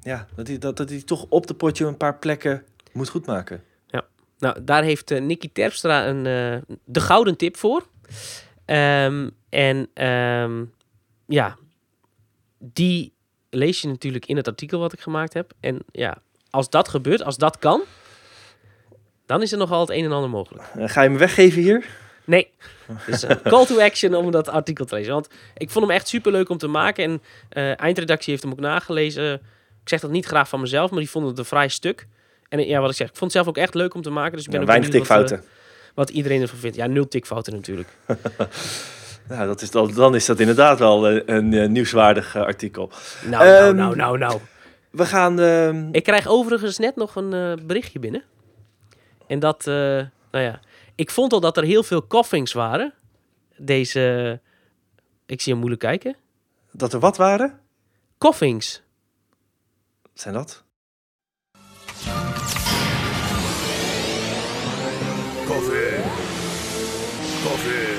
ja, dat hij, dat, dat hij toch op de potje een paar plekken moet goedmaken. Nou, daar heeft eh, Nicky Terpstra een, eh, de gouden tip voor. Ehm, en ehm, ja, die lees je natuurlijk in het artikel wat ik gemaakt heb. En ja, als dat gebeurt, als dat kan, dan is er nogal het een en ander mogelijk. Eh, ga je me weggeven hier? Nee. Dus een call to action om dat artikel te lezen. Want ik vond hem echt super leuk om te maken. En eindredactie heeft hem ook nagelezen. Ik zeg dat niet graag van mezelf, maar die vonden het een vrij stuk. En ja, wat ik zeg, ik vond het zelf ook echt leuk om te maken. Dus ik ben Ja, ook weinig benieuwd wat, eh, tikfouten. wat iedereen ervan vindt. Ja, nul tikfouten natuurlijk. (laughs) Nou, dat is dan, dan is dat inderdaad wel eh, een, eh, nieuwswaardig artikel. Nou, nou, Ehm, nou, nou, nou. We gaan... ehm, Ik krijg overigens net nog een berichtje binnen. En dat, nou ja, ik vond al dat er heel veel koffings waren. Deze, ik zie hem moeilijk kijken. dat er wat waren? Koffings. Wat zijn dat? Koffie. Koffie.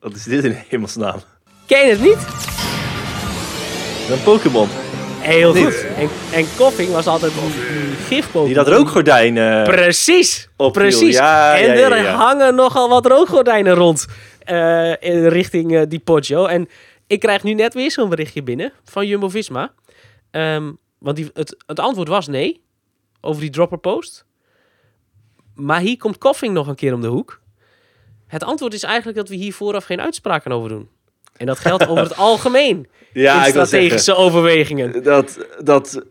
Wat is dit in hemelsnaam? Ken je het niet? Een Pokémon. Heel Niet. goed. En, en koffing was altijd die, die gifpokémon. Die dat rookgordijn eh Precies, opviel. precies. Ja, en ja, ja, er hangen nogal wat rookgordijnen rond eh, in richting eh, die Poggio. En ik krijg nu net weer zo'n berichtje binnen van Jumbo-Visma. Ehm, want die, het, het antwoord was nee, over die dropper post. Maar hier komt Koffing nog een keer om de hoek. Het antwoord is eigenlijk dat we hier vooraf geen uitspraken over doen. En dat geldt over het (laughs) algemeen Ja, in strategische zeggen, overwegingen. dat, dat,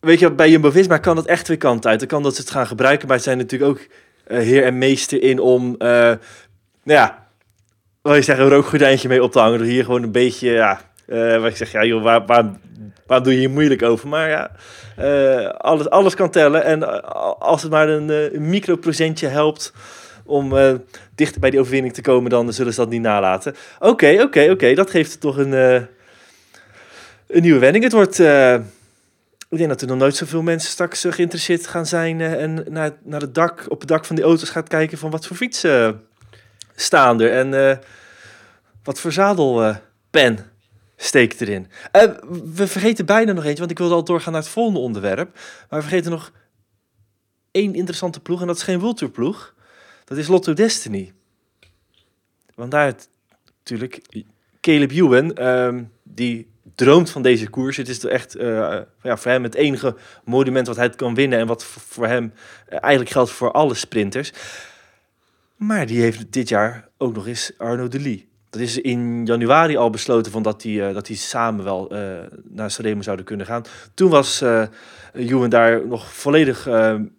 weet je, bij Jumbo-Visma kan dat echt twee kanten uit. Dan kan dat ze het gaan gebruiken, maar ze zijn natuurlijk ook eh, heer en meester in om, eh, nou ja, wat je zeggen, een rookgordijntje mee op te hangen. Door hier gewoon een beetje, ja, eh waar ik zeg, ja joh, waar, waar, waar doe je hier moeilijk over? Maar ja, eh, alles, alles kan tellen. En eh, als het maar een, een microprocentje helpt om dichter bij die overwinning te komen, dan zullen ze dat niet nalaten. Oké, oké, oké, dat geeft toch een... een nieuwe wending. Het wordt. ik denk dat er nog nooit zoveel mensen straks geïnteresseerd gaan zijn en naar, naar het dak, op het dak van die auto's gaat kijken van wat voor fietsen staan er en wat voor zadelpen steekt erin. Eh, we vergeten bijna nog eentje, want ik wilde al doorgaan naar het volgende onderwerp. Maar we vergeten nog één interessante ploeg en dat is geen World. Dat is Lotto Destiny. Want daar natuurlijk Caleb Ewan, ehm, die droomt van deze koers. Het is echt eh, ja, voor hem het enige monument wat hij kan winnen. En wat voor, voor hem eh, eigenlijk geldt voor alle sprinters. Maar die heeft dit jaar ook nog eens Arno de Lee. Dat is in januari al besloten van dat die, eh, dat die samen wel eh, naar Sanremo zouden kunnen gaan. Toen was eh Ewan daar nog volledig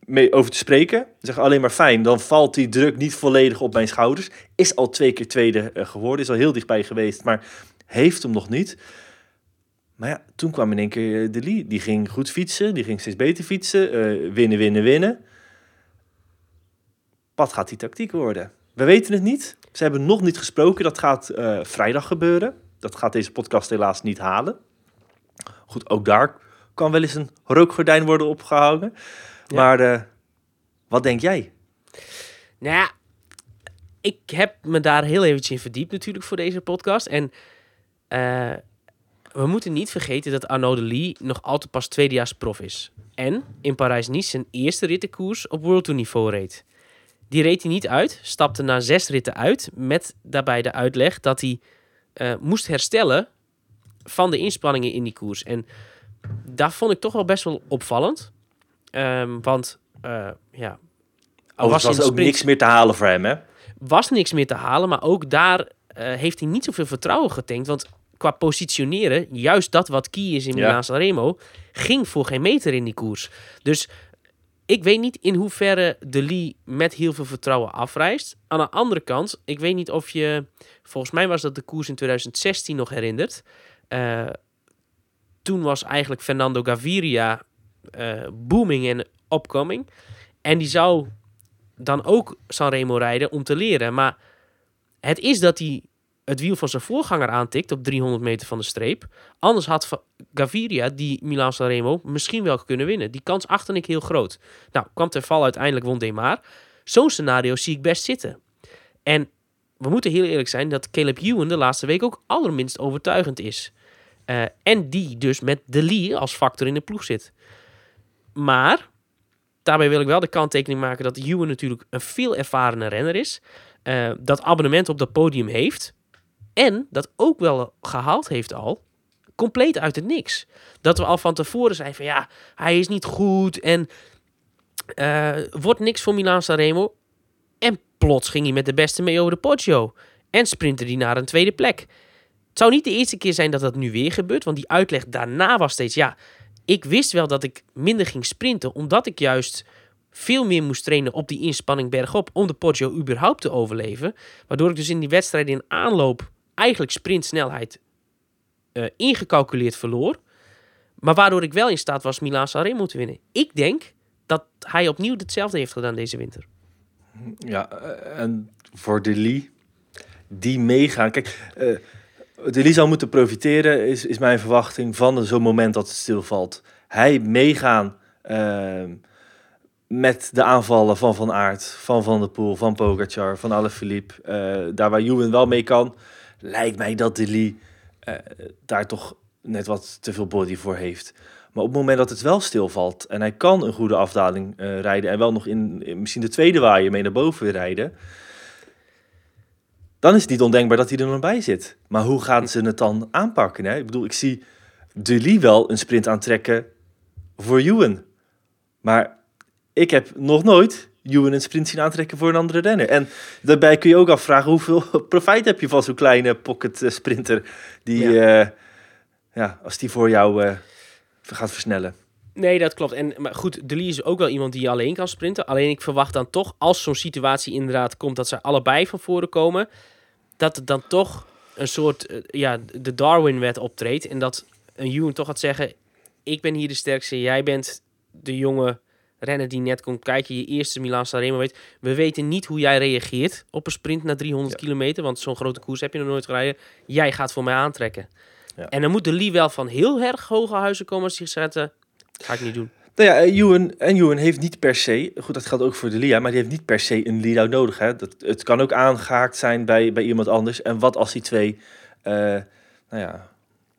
mee over te spreken. Zeg alleen maar fijn, dan valt die druk niet volledig op mijn schouders. Is al twee keer tweede geworden, is al heel dichtbij geweest, maar heeft hem nog niet. Maar ja, toen kwam in één keer de Lee. Die ging goed fietsen, die ging steeds beter fietsen. winnen, winnen, winnen. Wat gaat die tactiek worden? We weten het niet. Ze hebben nog niet gesproken. Dat gaat eh, vrijdag gebeuren. Dat gaat deze podcast helaas niet halen. Goed, ook daar kan wel eens een rookgordijn worden opgehangen. Ja. Maar eh, wat denk jij? Nou ja, ik heb me daar heel eventjes in verdiept natuurlijk voor deze podcast. En eh, we moeten niet vergeten dat Arnaud de Lee nog altijd pas tweedejaars prof is. En in Parijs-Nice zijn eerste rittenkoers op World Tour niveau reed. Die reed hij niet uit, stapte na zes ritten uit... met daarbij de uitleg dat hij eh, moest herstellen van de inspanningen in die koers. En dat vond ik toch wel best wel opvallend. Ehm, want eh, ja... Oh, was, ook sprint- niks meer te halen voor hem, hè? was niks meer te halen. Maar ook daar eh, heeft hij niet zoveel vertrouwen getankt. Want qua positioneren, juist dat wat key is in Ja. Milaan Sanremo, ging voor geen meter in die koers. Dus ik weet niet in hoeverre de Lee met heel veel vertrouwen afreist. Aan de andere kant, ik weet niet of je... Volgens mij was dat de koers in 2016 nog herinnerd. Eh, toen was eigenlijk Fernando Gaviria eh, booming en opkoming. En die zou dan ook Sanremo rijden om te leren. Maar het is dat hij het wiel van zijn voorganger aantikt op 300 meter van de streep. Anders had Gaviria, die Milan Sanremo, misschien wel kunnen winnen. Die kans achter ik heel groot. Nou, kwam ten val uiteindelijk won Demar. Zo'n scenario zie ik best zitten. En we moeten heel eerlijk zijn dat Caleb Ewan de laatste week ook allerminst overtuigend is. Eh, en die dus met De Lee als factor in de ploeg zit. Maar daarbij wil ik wel de kanttekening maken dat Ewan natuurlijk een veel ervarene renner is. eh, dat abonnement op dat podium heeft. En dat ook wel gehaald heeft al compleet uit het niks. Dat we al van tevoren zeiden van ja, hij is niet goed en eh, wordt niks voor Milan Sanremo. En plots ging hij met de beste mee over de Poggio. En sprintte hij naar een tweede plek. Het zou niet de eerste keer zijn dat dat nu weer gebeurt. Want die uitleg daarna was steeds... Ja, ik wist wel dat ik minder ging sprinten. Omdat ik juist veel meer moest trainen op die inspanning bergop. Om de Poggio überhaupt te overleven. Waardoor ik dus in die wedstrijd in aanloop... Eigenlijk sprintsnelheid eh ingecalculeerd verloor. Maar waardoor ik wel in staat was Milan Sanremo te winnen. Ik denk dat hij opnieuw hetzelfde heeft gedaan deze winter. Ja, eh, en voor de Lee, die meegaan. Kijk, eh de Lee zou moeten profiteren, is, is mijn verwachting, van zo'n moment dat het stilvalt. Hij meegaan ehm, met de aanvallen van Van Aert, van Van der Poel, van Pogacar, van Alaphilippe. eh daar waar Ewan wel mee kan, lijkt mij dat Lee eh, daar toch net wat te veel body voor heeft. Maar op het moment dat het wel stilvalt en hij kan een goede afdaling eh, rijden en wel nog in, misschien de tweede waaier mee naar boven rijden, dan is het niet ondenkbaar dat hij er nog bij zit. Maar hoe gaan ze het dan aanpakken? Hè? Ik bedoel, ik zie Lee wel een sprint aantrekken voor Ewan. Maar ik heb nog nooit Ewan een sprint zien aantrekken voor een andere renner. En daarbij kun je ook afvragen hoeveel (laughs) profijt heb je van zo'n kleine pocket eh, sprinter die, ja. ja, als die voor jou eh, gaat versnellen. Nee, dat klopt. En, maar goed, De Lee is ook wel iemand die alleen kan sprinten. Alleen ik verwacht dan toch, als zo'n situatie inderdaad komt dat ze allebei van voren komen, dat het dan toch een soort, eh, ja, de Darwin-wet optreedt. En dat een Ewan toch gaat zeggen, ik ben hier de sterkste, jij bent de jonge renner die net komt kijken, je eerste Milan Sanremo weet. We weten niet hoe jij reageert op een sprint na 300 Ja. kilometer, want zo'n grote koers heb je nog nooit gereden. Jij gaat voor mij aantrekken. Ja. En dan moet de Lee wel van heel erg hoge huizen komen als hij zegt, eh, ga ik niet doen. Nou ja, eh, Ewan, en Ewan heeft niet per se, goed dat geldt ook voor de Lia, maar die heeft niet per se een lead-out nodig. Hè. Dat, het kan ook aangehaakt zijn bij, bij iemand anders. En wat als die twee eh, nou ja,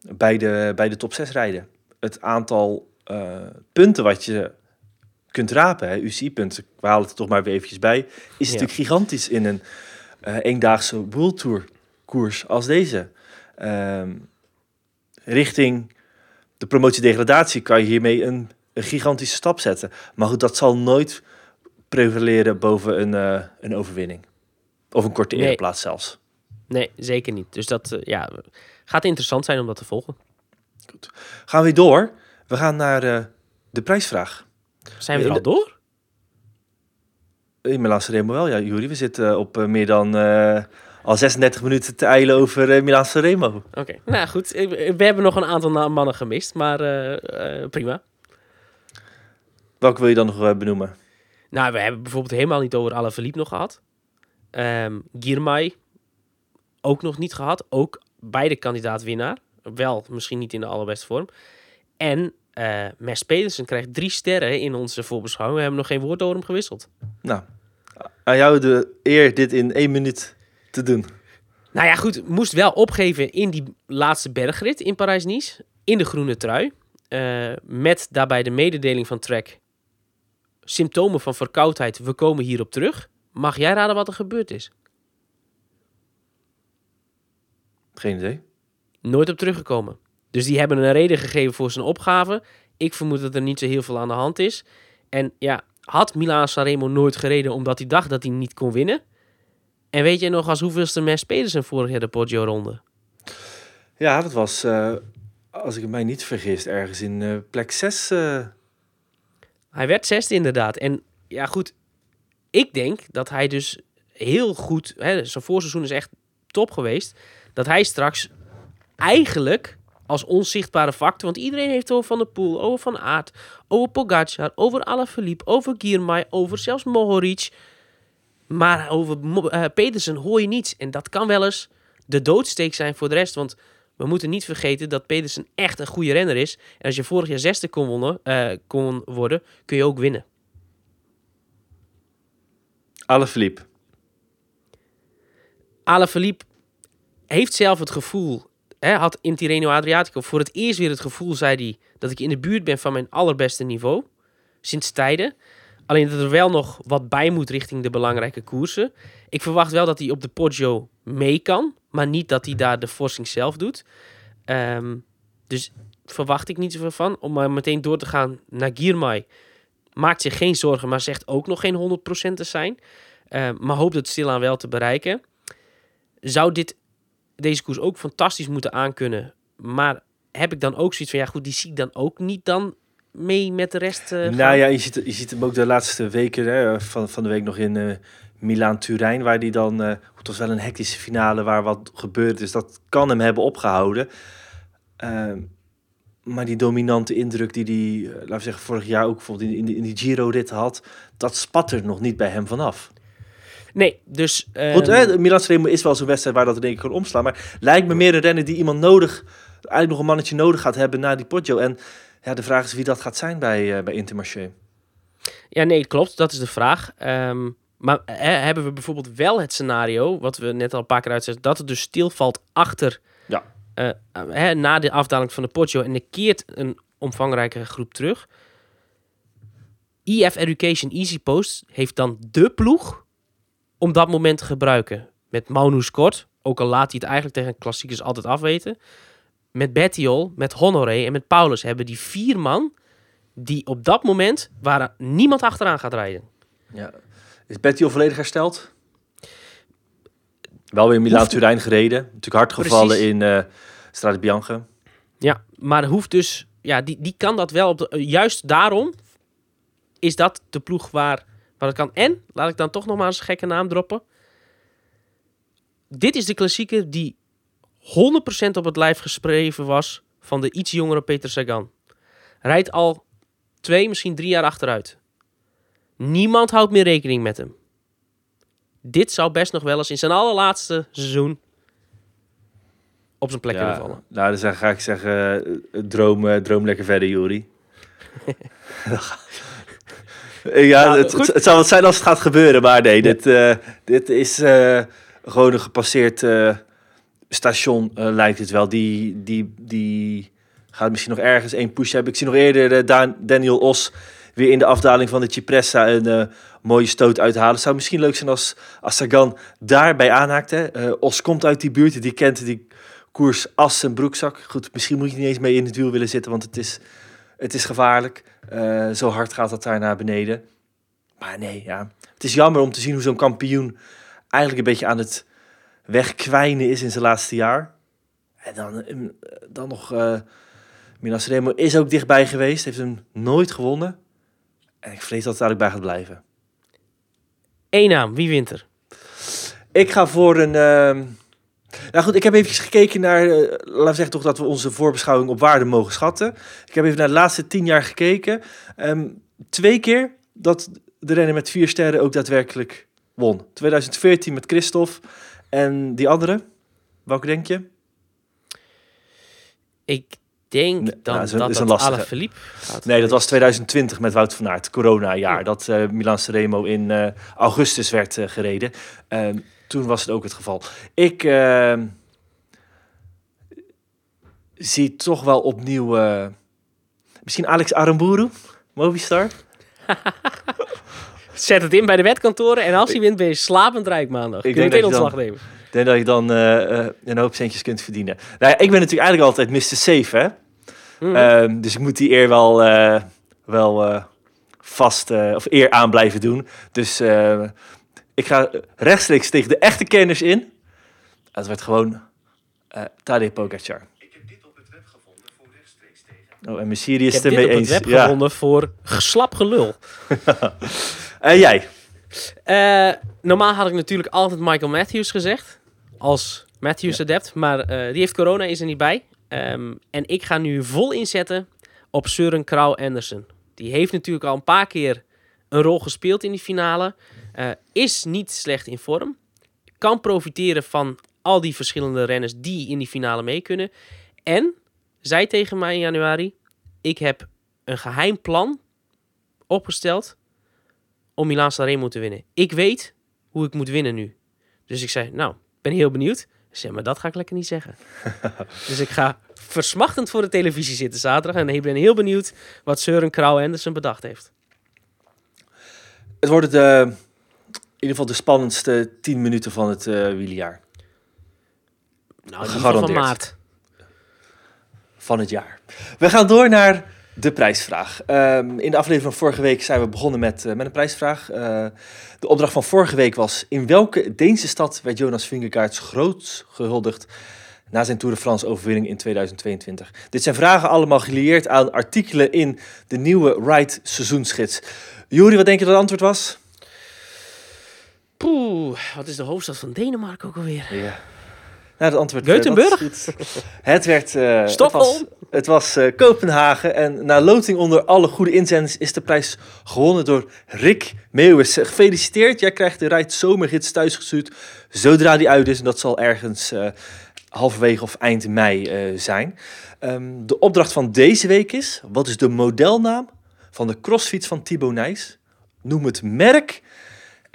bij, de, bij de top 6 rijden? Het aantal eh, punten wat je kunt rapen, hè, UCI-punten, we halen het toch maar weer eventjes bij, is Ja. natuurlijk gigantisch in een eh eendaagse World Tour koers als deze. Ehm, richting de promotie-degradatie kan je hiermee een, een gigantische stap zetten. Maar goed, dat zal nooit prevaleren boven een, eh, een overwinning. Of een korte Nee. ereplaats zelfs. Nee, zeker niet. Dus dat eh, ja, gaat interessant zijn om dat te volgen. Gaan we door. We gaan naar de prijsvraag. Zijn we er al door? In Sanremo wel, ja, Juri. We zitten op eh, meer dan eh, al 36 minuten te eilen over eh Milan Sanremo. Oké, nou goed. We hebben nog een aantal mannen gemist, maar prima. Welke wil je dan nog benoemen? Nou, we hebben bijvoorbeeld helemaal niet over Alaphilippe nog gehad. Ehm Girmay ook nog niet gehad. Ook beide kandidaat winnaar. Wel misschien niet in de allerbeste vorm. En eh Mes Pedersen krijgt drie sterren in onze voorbeschouwing. We hebben nog geen woord over hem gewisseld. Nou, aan jou de eer dit in één minuut te doen. Nou ja, goed. Moest wel opgeven in die laatste bergrit in Parijs-Nice. In de groene trui. Eh, met daarbij de mededeling van Trek. Symptomen van verkoudheid. We komen hierop terug. Mag jij raden wat er gebeurd is? Geen idee. Nooit op teruggekomen. Dus die hebben een reden gegeven voor zijn opgave. Ik vermoed dat er niet zo heel veel aan de hand is. En ja, had Milan Sanremo nooit gereden omdat hij dacht dat hij niet kon winnen? En weet je nog als hoeveelste Mes Pedersen vorig jaar de Poggio-ronde? Ja, dat was, eh, als ik mij niet vergis, ergens in eh, plek 6. eh, Hij werd zesde inderdaad. En ja, goed. Ik denk dat hij dus heel goed... Hè, zijn voorseizoen is echt top geweest. Dat hij straks eigenlijk als onzichtbare factor... Want iedereen heeft over Van der Poel, over Van Aert... over Pogacar, over Alaphilippe, over Girmay... over zelfs Mohoric. Maar over eh, Pedersen hoor je niets. En dat kan wel eens de doodsteek zijn voor de rest. Want we moeten niet vergeten dat Pedersen echt een goede renner is. En als je vorig jaar zesde kon, wonnen, eh, kon worden, kun je ook winnen. Alaphilippe. Alaphilippe heeft zelf het gevoel, had in Tirreno Adriatico voor het eerst weer het gevoel, zei hij, dat ik in de buurt ben van mijn allerbeste niveau. Sinds tijden. Alleen dat er wel nog wat bij moet richting de belangrijke koersen. Ik verwacht wel dat hij op de Poggio mee kan, maar niet dat hij daar de forcing zelf doet. Ehm, dus verwacht ik niet zoveel van. Om maar meteen door te gaan naar Girmay. Maakt zich geen zorgen, maar zegt ook nog geen 100% te zijn. Eh, maar hoopt het stilaan wel te bereiken. Zou dit, deze koers ook fantastisch moeten aankunnen. Maar heb ik dan ook zoiets van, ja goed, die zie ik dan ook niet dan mee met de rest gaan? Nou ja, je ziet, je ziet hem ook de laatste weken hè, van, van de week nog in eh Milaan-Turijn, waar die dan... eh het was wel een hectische finale waar wat gebeurd is. Dat kan hem hebben opgehouden. Ehm, maar die dominante indruk die hij, eh, laten we zeggen, vorig jaar ook bijvoorbeeld in, in, die- in die Giro-rit had... dat spat er nog niet bij hem vanaf. Nee, dus... Goed, ehm, hè, Milan Sanremo is wel zo'n wedstrijd waar dat in één keer kan omslaan. Maar lijkt me meer een renner die iemand nodig, eigenlijk nog een mannetje nodig gaat hebben na die Poggio. En ja, de vraag is wie dat gaat zijn bij, eh, bij Intermarché. Ja, nee, klopt. Dat is de vraag. Ehm, maar hè, hebben we bijvoorbeeld wel het scenario, wat we net al een paar keer uitzetten, dat het dus stilvalt achter, Ja. eh, hè, na de afdaling van de Poggio en er keert een omvangrijke groep terug. EF Education Easy Post heeft dan de ploeg om dat moment te gebruiken. Met Maunus Kort, ook al laat hij het eigenlijk tegen klassiekers altijd afweten. Met Bettiol, met Honoré en met Paulus hebben die vier man die op dat moment waar niemand achteraan gaat rijden. Ja. Is Betty al volledig hersteld? Wel weer Milaan-Turijn gereden. Natuurlijk hard gevallen Precies. in eh Strade Bianche. Ja, maar hoeft dus, ja, die, die kan dat wel. Op de, juist daarom is dat de ploeg waar, waar het kan. En, laat ik dan toch nog maar eens een gekke naam droppen. Dit is de klassieker die 100% op het lijf geschreven was van de iets jongere Peter Sagan. Rijdt al twee, misschien drie jaar achteruit. Niemand houdt meer rekening met hem. Dit zou best nog wel eens in zijn allerlaatste seizoen op zijn plek kunnen vallen. nou, dan ga ik zeggen, eh, droom, droom lekker verder, Juri. (laughs) ja, Nou, het, goed. het, het zou wat zijn als het gaat gebeuren, maar nee, dit, eh, dit is eh, gewoon een gepasseerd eh, station, lijkt het wel. Die, die, die gaat misschien nog ergens één push hebben. Ik zie nog eerder Daan- Daniel Os weer in de afdaling van de Cipressa een mooie stoot uithalen. Het zou misschien leuk zijn als, als Sagan daarbij aanhaakt. Hè. Os komt uit die buurt, die kent die koers als zijn broekzak. Goed, misschien moet je niet eens mee in het wiel willen zitten, want het is, het is gevaarlijk. Eh, zo hard gaat dat daar naar beneden. Maar nee, ja. Het is jammer om te zien hoe zo'n kampioen eigenlijk een beetje aan het wegkwijnen is in zijn laatste jaar. En dan, eh, dan nog... eh Milan Sanremo is ook dichtbij geweest, heeft hem nooit gewonnen. En ik vrees dat het eigenlijk bij gaat blijven. Eén naam, wie wint er? Ik ga voor een. ehm, Nou goed, ik heb even gekeken naar. eh, laten we zeggen toch dat we onze voorbeschouwing op waarde mogen schatten. Ik heb even naar de laatste tien jaar gekeken. Ehm, twee keer dat de renner met vier sterren ook daadwerkelijk won. 2014 met Christophe. En die andere, welke denk je? Ik denk Nee, dan nou, is een- dat is een gaat. Nee, dat was 2020 met Wout van Aert, corona-jaar. Dat eh Milan Sanremo in eh, augustus werd eh, gereden. Toen was het ook het geval. Ik ehm, zie toch wel opnieuw... eh, misschien Alex Aramburu, Movistar. (laughs) Zet het in bij de wetkantoren en als hij wint ben je slapend rijk maandag. Ik Kun je denk meteen dat je ontslag nemen. Ik denk dat je dan eh, eh, een hoop centjes kunt verdienen. Nou ja, ik ben natuurlijk eigenlijk altijd Mr. Safe, hè? Mhm. Ehm, dus ik moet die eer wel, wel vast of eer aan blijven doen. Dus ik ga rechtstreeks tegen de echte kenners in. Het werd gewoon eh Tadej Pogacar. Ik heb dit op het web gevonden voor rechtstreeks tegen. Oh, en ik is heb het dit ermee op het eens. web Ja. gevonden voor slap gelul. (laughs) En jij? Eh, normaal had ik natuurlijk altijd Michael Matthews gezegd. Als Matthews-adept. Maar eh, die heeft corona, is er niet bij. Ehm, en ik ga nu vol inzetten op Søren Krauw Andersen. Die heeft natuurlijk al een paar keer een rol gespeeld in die finale. Eh, is niet slecht in vorm. Kan profiteren van al die verschillende renners die in die finale mee kunnen. En zei tegen mij in januari: Ik heb een geheim plan opgesteld om Milaan Sanremo te winnen. Ik weet hoe ik moet winnen nu. Dus ik zei, nou, ben heel benieuwd. Zei, maar dat ga ik lekker niet zeggen. (laughs) dus ik ga versmachtend voor de televisie zitten zaterdag. En ik ben heel benieuwd wat Søren Krauw Andersen bedacht heeft. Het wordt de, in ieder geval de spannendste 10 minuten van het eh wielerjaar. Nou, van maart. van het jaar. We gaan door naar de prijsvraag. Ehm, in de aflevering van vorige week zijn we begonnen met, eh, met een prijsvraag. Eh, de opdracht van vorige week was... In welke Deense stad werd Jonas Vingegaard groot gehuldigd... na zijn Tour de France overwinning in 2022? Dit zijn vragen allemaal gelieerd aan artikelen in de nieuwe Ride seizoensgids. Juri, wat denk je dat het antwoord was? Poeh, wat is de hoofdstad van Denemarken ook alweer? Ja. Nou, het antwoord... eh, goed. Het werd... eh, Stockholm? Het was, het was eh, Kopenhagen. En na loting onder alle goede inzenders is de prijs gewonnen door Rick Meeuwis. Gefeliciteerd. Jij krijgt de Rijd Zomergids thuisgestuurd zodra die uit is. En dat zal ergens eh, halverwege of eind mei zijn. Ehm, de opdracht van deze week is... Wat is de modelnaam van de crossfiets van Thibaut Nijs? Noem het merk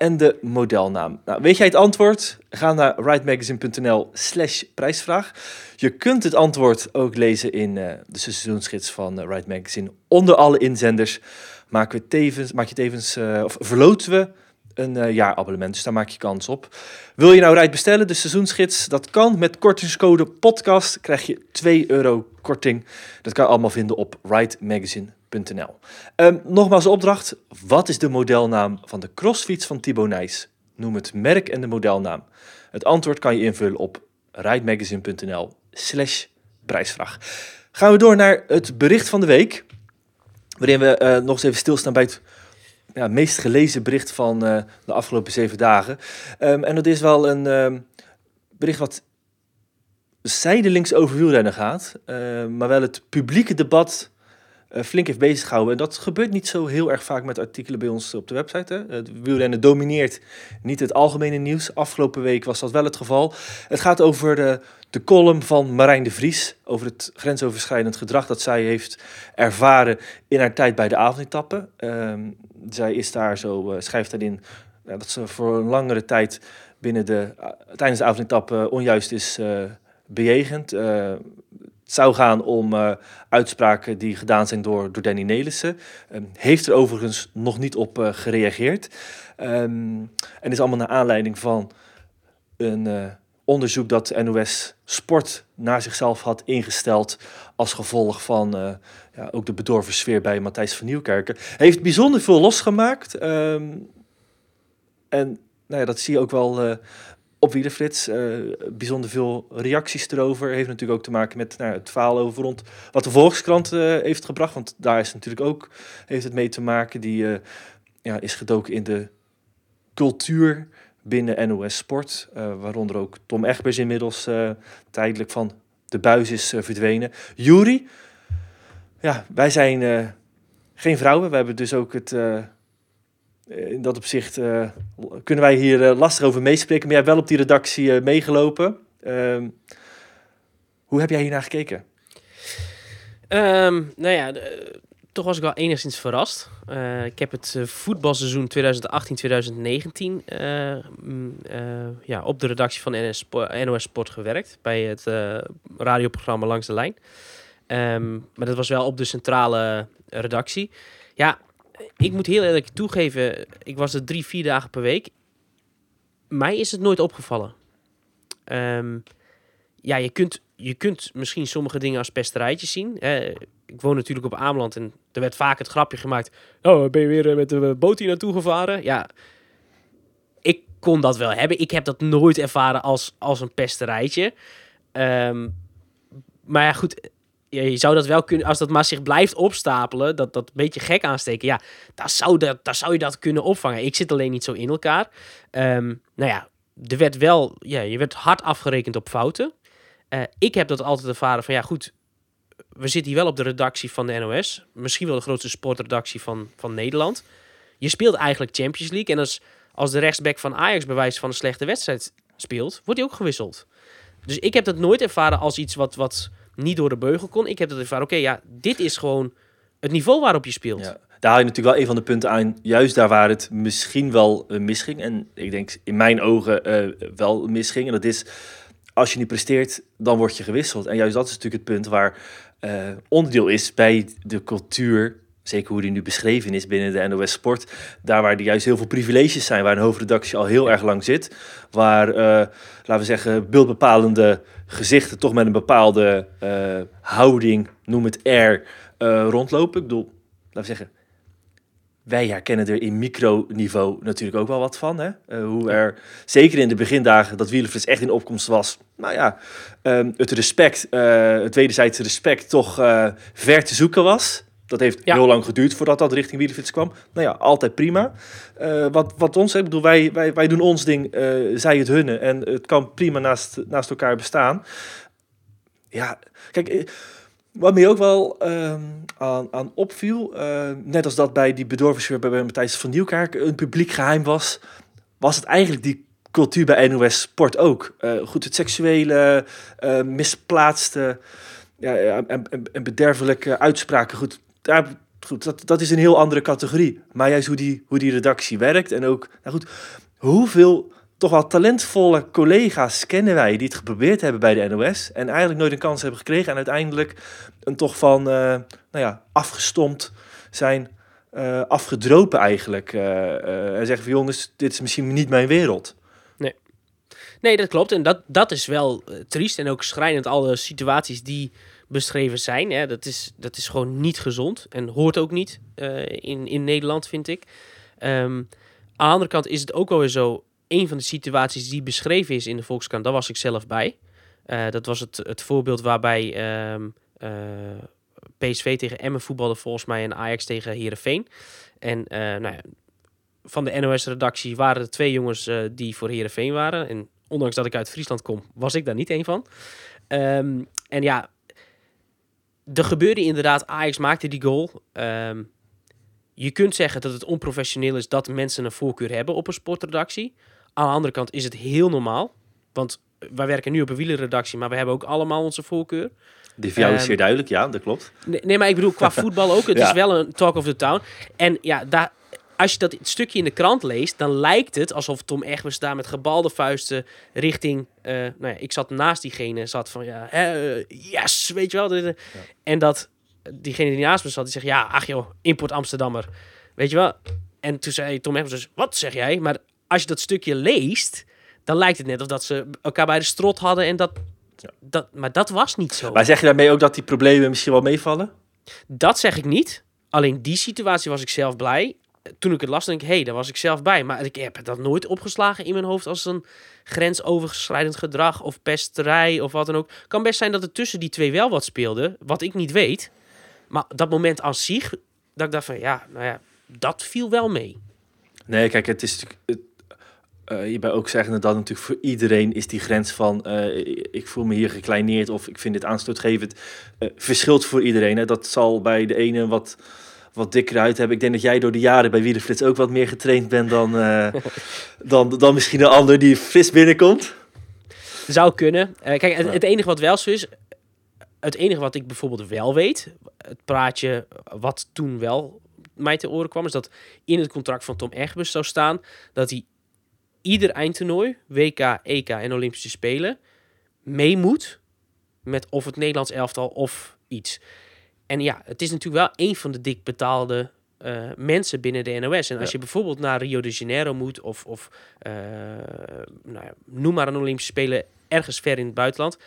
en de modelnaam. Nou, weet jij het antwoord? Ga naar rightmagazine.nl slash prijsvraag. Je kunt het antwoord ook lezen in eh, de seizoensgids van uh, Magazine. Onder alle inzenders maken we tevens, maak je tevens, eh, of verloten we een jaarabonnement. Dus daar maak je kans op. Wil je nou Right bestellen, de seizoensgids? Dat kan met kortingscode podcast. Krijg je 2 euro korting. Dat kan je allemaal vinden op Ehm, nogmaals opdracht. Wat is de modelnaam van de crossfiets van Thibaut Nijs? Noem het merk en de modelnaam. Het antwoord kan je invullen op rightmagazine.nl slash prijsvraag. Gaan we door naar het bericht van de week. Waarin we eh, nog eens even stilstaan bij het ja, meest gelezen bericht van eh, de afgelopen zeven dagen. Ehm, en dat is wel een ehm, bericht wat zijdelings over wielrennen gaat. maar wel het publieke debat flink heeft bezig gehouden. En dat gebeurt niet zo heel erg vaak met artikelen bij ons op de website. Hè. Het wielrennen domineert niet het algemene nieuws. Afgelopen week was dat wel het geval. Het gaat over de, de column van Marijn de Vries. Over het grensoverschrijdend gedrag dat zij heeft ervaren in haar tijd bij de avondetappen. Ehm, zij is daar zo, eh, schrijft daarin dat ze voor een langere tijd binnen de, eh, tijdens de avondetappe onjuist is eh, bejegend. Zou gaan om eh, uitspraken die gedaan zijn door, door Danny Nelissen. Ehm, heeft er overigens nog niet op eh, gereageerd. Ehm, en is allemaal naar aanleiding van een eh, onderzoek dat NOS Sport naar zichzelf had ingesteld als gevolg van ja, ook de bedorven sfeer bij Matthijs van Nieuwkerken. Heeft bijzonder veel losgemaakt. ehm, en nou ja, dat zie je ook wel op Wielerflits. eh bijzonder veel reacties erover. Heeft natuurlijk ook te maken met nou, het verhaal over rond wat de Volkskrant eh, heeft gebracht. Want daar is natuurlijk ook heeft het mee te maken. Die eh, ja, is gedoken in de cultuur binnen NOS Sport. waaronder ook Tom Egbers inmiddels tijdelijk van de buis is verdwenen. Jury, ja, wij zijn geen vrouwen. We hebben dus ook het... eh, in dat opzicht eh, kunnen wij hier eh, lastig over meespreken. Maar jij wel op die redactie meegelopen. Ehm, hoe heb jij hiernaar gekeken? Ehm, nou ja, toch was ik wel enigszins verrast. Ik heb het voetbalseizoen 2018-2019 eh, mm, ja, op de redactie van NOS Sport gewerkt. Bij het radioprogramma Langs de Lijn. Ehm, maar dat was wel op de centrale redactie. Ja, ik moet heel eerlijk toegeven, ik was er drie, vier dagen per week. Mij is het nooit opgevallen. Ehm, ja, je kunt, je kunt misschien sommige dingen als pesterijtjes zien. Ik woon natuurlijk op Ameland en er werd vaak het grapje gemaakt. Oh, ben je weer eh, met de boot hier naartoe gevaren? Ja, ik kon dat wel hebben. Ik heb dat nooit ervaren als, als een pesterijtje. Ehm, maar ja, goed, je, zou dat wel kunnen, als dat maar zich blijft opstapelen, dat, dat een beetje gek aansteken, ja, daar zou, dat, daar zou je dat kunnen opvangen. Ik zit alleen niet zo in elkaar. Ehm, nou ja, er werd wel, ja, je werd hard afgerekend op fouten. Eh, ik heb dat altijd ervaren van, ja goed, we zitten hier wel op de redactie van de NOS. Misschien wel de grootste sportredactie van, van Nederland. Je speelt eigenlijk Champions League. En als, als de rechtsback van Ajax bewijs van een slechte wedstrijd speelt, wordt hij ook gewisseld. Dus ik heb dat nooit ervaren als iets wat, wat niet door de beugel kon. Ik heb dat ervaren, oké, ja, dit is gewoon het niveau waarop je speelt. Daar haal je natuurlijk wel een van de punten aan. Juist daar waar het misschien wel eh, misging. En ik denk in mijn ogen eh, wel misging. En dat is, als je niet presteert, dan word je gewisseld. En juist dat is natuurlijk het punt waar eh, onderdeel is bij de cultuur zeker hoe die nu beschreven is binnen de NOS Sport, daar waar er juist heel veel privileges zijn, waar een hoofdredactie al heel erg lang zit, waar, eh, laten we zeggen, beeldbepalende gezichten toch met een bepaalde eh, houding, noem het air, eh, rondlopen. Ik bedoel, laten we zeggen, wij herkennen er in microniveau natuurlijk ook wel wat van. Hè? Hoe er, zeker in de begindagen, dat wielerflits echt in opkomst was. Nou ja, ehm, het respect, het wederzijdse respect toch ver te zoeken was. Dat heeft Ja. heel lang geduurd voordat dat richting wielerflits kwam. Nou ja, altijd prima. Eh, wat, wat ons, ik bedoel, wij, wij, wij doen ons ding, eh, zij het hunne. En het kan prima naast, naast elkaar bestaan. Ja, kijk, eh, wat mij ook wel ehm, aan, aan opviel, net als dat bij die bedorven bij Matthijs van Nieuwkerk een publiek geheim was, was het eigenlijk die cultuur bij NOS Sport ook. Goed, het seksuele, misplaatste ja, ja, en, en, en bederfelijke uitspraken, goed, daar, goed dat, dat is een heel andere categorie. Maar juist hoe die, hoe die redactie werkt en ook, nou goed, hoeveel toch wel talentvolle collega's kennen wij die het geprobeerd hebben bij de NOS en eigenlijk nooit een kans hebben gekregen en uiteindelijk een toch van, eh, nou ja, afgestompt zijn, eh, afgedropen eigenlijk. eh, en zeggen van jongens, dit is misschien niet mijn wereld. Nee, dat klopt. En dat, dat is wel triest en ook schrijnend. Alle situaties die beschreven zijn. Hè, dat, is, dat is gewoon niet gezond en hoort ook niet eh, in, in Nederland, vind ik. Ehm, aan de andere kant is het ook wel weer zo. Een van de situaties die beschreven is in de Volkskrant, daar was ik zelf bij. Eh, dat was het, het voorbeeld waarbij ehm, eh, PSV tegen Emmen voetbalde volgens mij en Ajax tegen Herenveen. En nou ja, van de NOS-redactie waren er twee jongens die voor Herenveen waren. En ondanks dat ik uit Friesland kom, was ik daar niet één van. Ehm, en ja, er gebeurde inderdaad, Ajax maakte die goal. Ehm, je kunt zeggen dat het onprofessioneel is dat mensen een voorkeur hebben op een sportredactie. Aan de andere kant is het heel normaal. Want wij werken nu op een wielerredactie, maar we hebben ook allemaal onze voorkeur. Die voor jou is Ehm, zeer duidelijk, ja, dat klopt. Nee, nee, maar ik bedoel qua (laughs) voetbal ook. Het Ja. is wel een talk of the town. En ja, daar, als je dat stukje in de krant leest, dan lijkt het alsof Tom Egbers daar met gebalde vuisten richting... eh, nou ja, ik zat naast diegene, zat van ja, hè, eh, yes, weet je wel. En dat diegene die naast me zat, die zegt ja, ach joh, import Amsterdammer. Weet je wel? En toen zei Tom Egbers dus, wat zeg jij? Maar als je dat stukje leest, dan lijkt het net of dat ze elkaar bij de strot hadden en dat... Dat, maar dat was niet zo. Maar zeg je daarmee ook dat die problemen misschien wel meevallen? Dat zeg ik niet. Alleen die situatie was ik zelf blij. Toen ik het las, denk ik, hé, hey, daar was ik zelf bij. Maar ik heb dat nooit opgeslagen in mijn hoofd als een grensoverschrijdend gedrag of pesterij of wat dan ook. Kan best zijn dat er tussen die twee wel wat speelde, wat ik niet weet. Maar dat moment aan zich, dat ik dacht van, ja, nou ja, dat viel wel mee. Nee, kijk, het is natuurlijk. Eh, hierbij ook zeggen dat natuurlijk voor iedereen is die grens van eh, ik voel me hier gekleineerd of ik vind dit aanstootgevend eh, verschilt voor iedereen. Hè. Dat zal bij de ene wat, wat dikker uit hebben. Ik denk dat jij door de jaren bij Wielerflits ook wat meer getraind bent dan, eh, (laughs) dan, dan misschien een ander die fris binnenkomt. Zou kunnen. Eh, kijk, het, het enige wat wel zo is, het enige wat ik bijvoorbeeld wel weet, het praatje wat toen wel mij te oren kwam, is dat in het contract van Tom Egbers zou staan dat hij ieder eindtoernooi, WK, EK en Olympische Spelen, mee moet met of het Nederlands elftal of iets. En ja, het is natuurlijk wel een van de dik betaalde eh, mensen binnen de NOS. En als Ja. je bijvoorbeeld naar Rio de Janeiro moet of, of eh, nou ja, noem maar een Olympische Spelen ergens ver in het buitenland,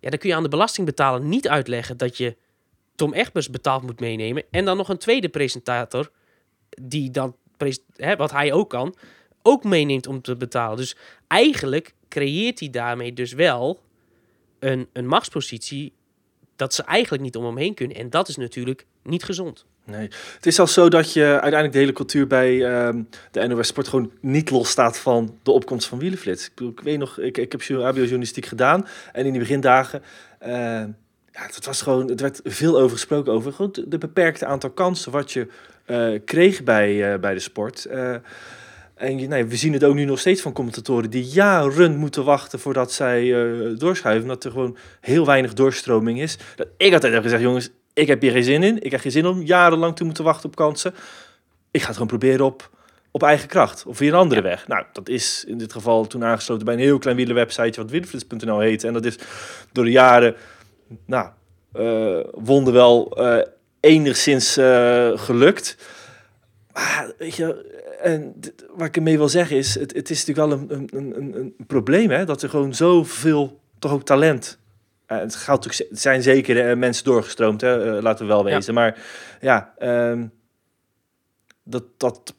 ja, dan kun je aan de belastingbetaler niet uitleggen dat je Tom Egbers betaald moet meenemen en dan nog een tweede presentator die dan, hè, wat hij ook kan, ook meeneemt om te betalen. Dus eigenlijk creëert hij daarmee dus wel een, een machtspositie dat ze eigenlijk niet om hem heen kunnen. En dat is natuurlijk niet gezond. Nee. Het is zelfs zo dat je uiteindelijk de hele cultuur bij ehm, de NOS Sport gewoon niet losstaat van de opkomst van wielenflits. Ik, weet nog, ik, ik heb HBO-journalistiek gedaan en in die begindagen, eh, ja, het was gewoon, het werd veel over gesproken over gewoon de, beperkte aantal kansen wat je eh, kreeg bij, eh, bij de sport. En je, nee, we zien het ook nu nog steeds van commentatoren die jaren moeten wachten voordat zij eh, doorschuiven. Omdat er gewoon heel weinig doorstroming is. Dat ik altijd heb gezegd, jongens, ik heb hier geen zin in. Ik heb geen zin om jarenlang te moeten wachten op kansen. Ik ga het gewoon proberen op, op eigen kracht. Of via een andere weg. Nou, dat is in dit geval toen aangesloten bij een heel klein wielerwebsiteje wat wielerflits.nl heet. En dat is door de jaren, nou, wonden wel eh, enigszins gelukt. Maar weet je, en wat ik ermee wil zeggen is, het, het is natuurlijk wel een, een, een, een probleem, hè, dat er gewoon zoveel, toch ook talent. eh, het gaat natuurlijk, zijn zeker eh, mensen doorgestroomd, hè, eh, laten we wel Ja. wezen. Maar ja, ehm, dat, dat,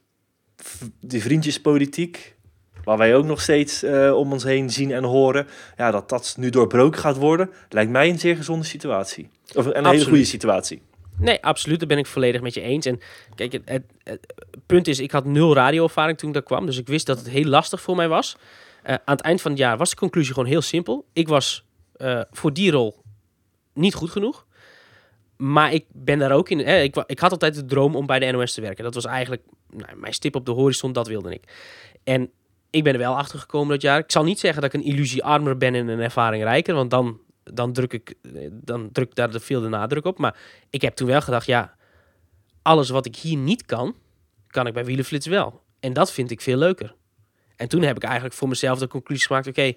die vriendjespolitiek, waar wij ook nog steeds om ons heen zien en horen, ja, dat dat nu doorbroken gaat worden, lijkt mij een zeer gezonde situatie. Of een hele goede situatie. Nee, absoluut. Daar ben ik volledig met je eens. En kijk, het, het, punt is, ik had nul radioervaring toen ik daar kwam. Dus ik wist dat het heel lastig voor mij was. Eh, aan het eind van het jaar was de conclusie gewoon heel simpel. Ik was eh, voor die rol niet goed genoeg. Maar ik ben daar ook in. Eh, ik, ik had altijd de droom om bij de NOS te werken. Dat was eigenlijk nou, mijn stip op de horizon, dat wilde ik. En ik ben er wel achter gekomen dat jaar. Ik zal niet zeggen dat ik een illusie armer ben en een ervaring rijker. Want dan, dan druk ik eh, dan druk daar veel de nadruk op. Maar ik heb toen wel gedacht, ja, alles wat ik hier niet kan, kan ik bij Wielenflits wel. En dat vind ik veel leuker. En toen heb ik eigenlijk voor mezelf de conclusie gemaakt, oké,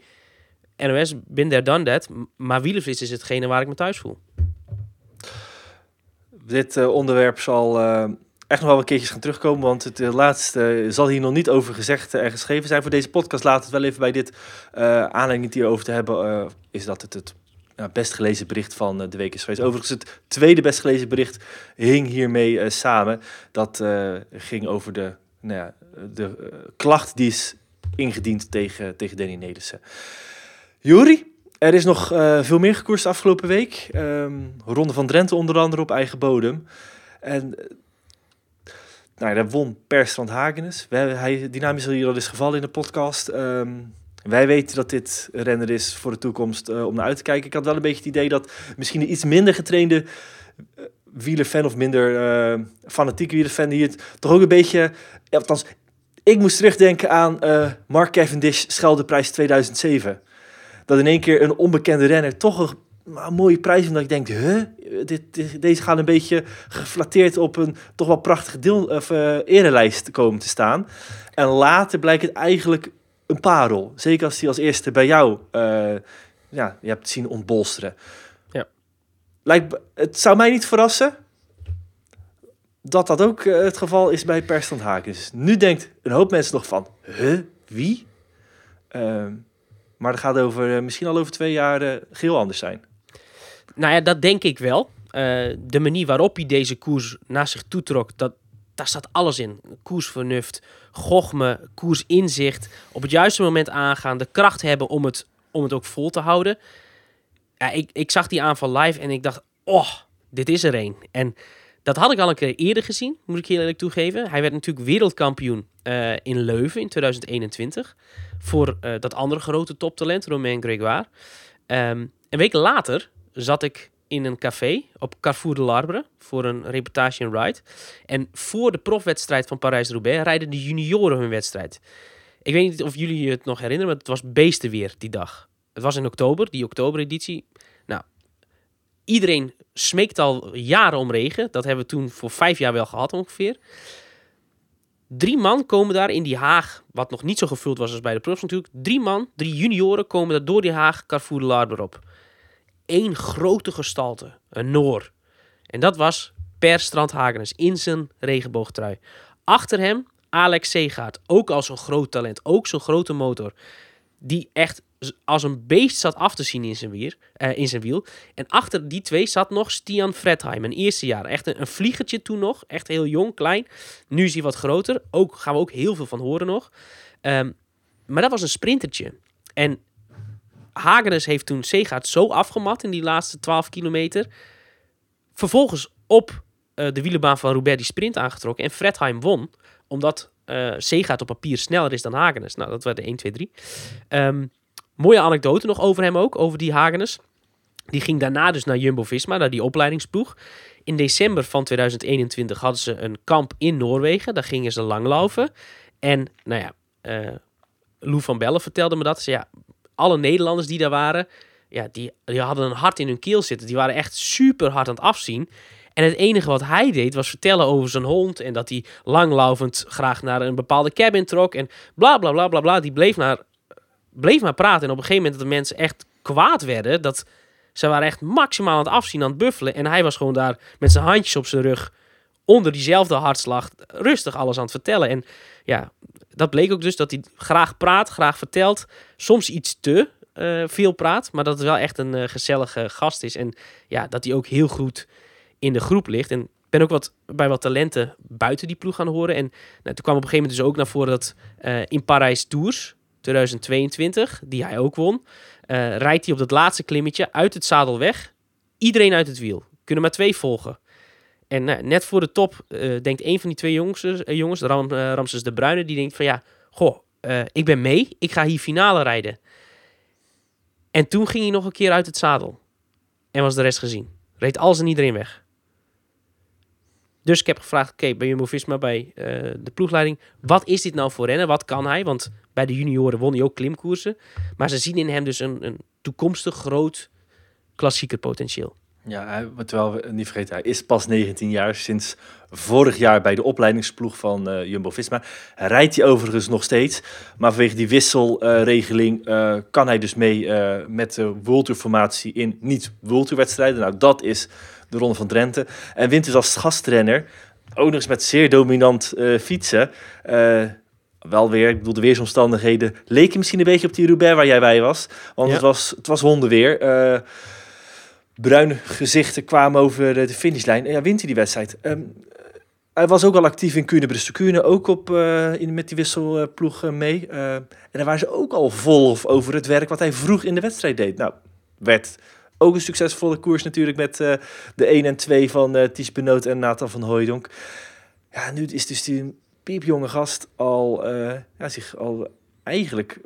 NOS, bin there, done that. Maar Wielenflits is hetgene waar ik me thuis voel. Dit eh, onderwerp zal eh, echt nog wel een keertjes gaan terugkomen, want het laatste zal hier nog niet over gezegd en geschreven zijn. Voor deze podcast laat het wel even bij dit aanleiding hierover te hebben, is dat het het ja, best gelezen bericht van eh, de week is geweest. Overigens, het tweede best gelezen bericht hing hiermee eh, samen. Dat eh, ging over de, nou ja, de klacht die is ingediend tegen, tegen Danny Nelissen. Er is nog veel meer gekoerst de afgelopen week. Ehm, Ronde van Drenthe onder andere op eigen bodem. En eh, nou, daar won Per Strand Hagenes. Wij, hij, is al hier al eens gevallen in de podcast. Ehm, wij weten dat dit renner is voor de toekomst eh, om naar uit te kijken. Ik had wel een beetje het idee dat misschien een iets minder getrainde eh, wielerfan of minder eh, fanatieke wielerfan hier het toch ook een beetje... Althans, ik moest terugdenken aan Mark Cavendish Scheldeprijs 2007 dat in één keer een onbekende renner toch een, mooie prijs omdat ik denk, huh? Dit, deze gaan een beetje geflatteerd op een toch wel prachtige deel, of, erelijst komen te staan. En later blijkt het eigenlijk een parel. Zeker als hij als eerste bij jou eh, ja, je hebt zien ontbolsteren. Ja. Lijkt, het zou mij niet verrassen dat dat ook eh, het geval is bij Perstand Hakens. Nu denkt een hoop mensen nog van, huh? Wie? Ehm, maar dat gaat over, eh, misschien al over twee jaar eh, geheel anders zijn. Nou ja, dat denk ik wel. De manier waarop hij deze koers naar zich toetrok, dat, daar staat alles in. Koersvernuft, gochme, koersinzicht, op het juiste moment aangaan, de kracht hebben om het, om het ook vol te houden. Ik, ik zag die aanval live en ik dacht, oh, dit is er een. En dat had ik al een keer eerder gezien, moet ik heel eerlijk toegeven. Hij werd natuurlijk wereldkampioen eh, in Leuven in 2021. Voor eh, dat andere grote toptalent, Romain Gregoire. Ehm, een week later zat ik in een café op Carrefour de Larbre voor een reportage in Ride. En voor de profwedstrijd van Parijs-Roubaix rijden de junioren hun wedstrijd. Ik weet niet of jullie het nog herinneren, maar het was beestenweer die dag. Het was in oktober, die oktobereditie. Nou, iedereen smeekt al jaren om regen. Dat hebben we toen voor vijf jaar wel gehad ongeveer. Drie man komen daar in die haag, wat nog niet zo gevuld was als bij de profs natuurlijk. Drie man, drie junioren komen daar door die haag Carrefour de Larbre op. Eén grote gestalte, een Noor. En dat was Per Strand Hagenes in zijn regenboogtrui. Achter hem Alex Segaard, ook al zo'n groot talent, ook zo'n grote motor. Die echt als een beest zat af te zien in zijn, wier, eh, in zijn wiel. En achter die twee zat nog Stian Fredheim, een eerste jaar. Echt een, een vliegertje toen nog, echt heel jong, klein. Nu is hij wat groter, ook, gaan we ook heel veel van horen nog. Ehm, maar dat was een sprintertje. En Hagenes heeft toen Segaard zo afgemat in die laatste 12 kilometer. Vervolgens op eh, de wielenbaan van Roubaix die sprint aangetrokken. En Fredheim won, omdat eh Segaard op papier sneller is dan Hagenes. Nou, dat werd de 1, 2, 3. Ehm, mooie anekdote nog over hem ook, over die Hagenes. Die ging daarna dus naar Jumbo-Visma, naar die opleidingsploeg. In december van 2021 hadden ze een kamp in Noorwegen. Daar gingen ze langlaufen. En, nou ja, eh Lou van Bellen vertelde me dat. Ze, ja, alle Nederlanders die daar waren, ja, die, die hadden een hart in hun keel zitten. Die waren echt super hard aan het afzien. En het enige wat hij deed was vertellen over zijn hond. En dat hij langlaufend graag naar een bepaalde cabin trok. En bla bla bla bla bla. Die bleef, naar, bleef maar praten. En op een gegeven moment dat de mensen echt kwaad werden. Dat Ze waren echt maximaal aan het afzien, aan het buffelen. En hij was gewoon daar met zijn handjes op zijn rug, onder diezelfde hartslag, rustig alles aan het vertellen. En ja, dat bleek ook dus dat hij graag praat, graag vertelt. Soms iets te eh, veel praat, maar dat het wel echt een eh, gezellige gast is. En ja, dat hij ook heel goed in de groep ligt. En ben ook wat, bij wat talenten buiten die ploeg gaan horen. En nou, toen kwam op een gegeven moment dus ook naar voren dat eh, in Parijs Tours 2022, die hij ook won, rijdt hij op dat laatste klimmetje uit het zadel weg. Iedereen uit het wiel. Kunnen maar twee volgen. En nou, net voor de top eh, denkt een van die twee jongens, eh, jongens eh, Ramses de Bruyne, die denkt van ja, goh, ik ben mee, ik ga hier finale rijden. En toen ging hij nog een keer uit het zadel. En was de rest gezien. Reed alles en iedereen weg. Dus ik heb gevraagd, oké, bij Jumbo-Visma, bij de ploegleiding, wat is dit nou voor rennen? Wat kan hij? Want bij de junioren won hij ook klimkoersen. Maar ze zien in hem dus een, een toekomstig groot klassieker potentieel. Ja, terwijl we niet vergeten, hij is pas 19 jaar. Sinds vorig jaar bij de opleidingsploeg van eh, Jumbo-Visma. Rijdt hij overigens nog steeds. Maar vanwege die wisselregeling eh, kan hij dus mee eh, met de World formatie in niet-World. Nou, dat is de Ronde van Drenthe. En wint dus als gastrenner. Ook nog eens met zeer dominant fietsen. Wel weer, ik bedoel, de weersomstandigheden leken misschien een beetje op die Roubaix waar jij bij was. Want Ja. het, was, het was hondenweer. Bruine gezichten kwamen over de finishlijn. En ja, wint hij die wedstrijd. Ehm, hij was ook al actief in Kuurne Brusselkuurne, ook op, eh, in, met die wisselploeg eh, mee. Eh, en daar waren ze ook al vol over het werk wat hij vroeg in de wedstrijd deed. Nou, werd ook een succesvolle koers natuurlijk met de 1 en 2 van eh Ties Benoot en Nathan van Hooijdonk. Ja, nu is dus die piepjonge gast al, ja, zich al eigenlijk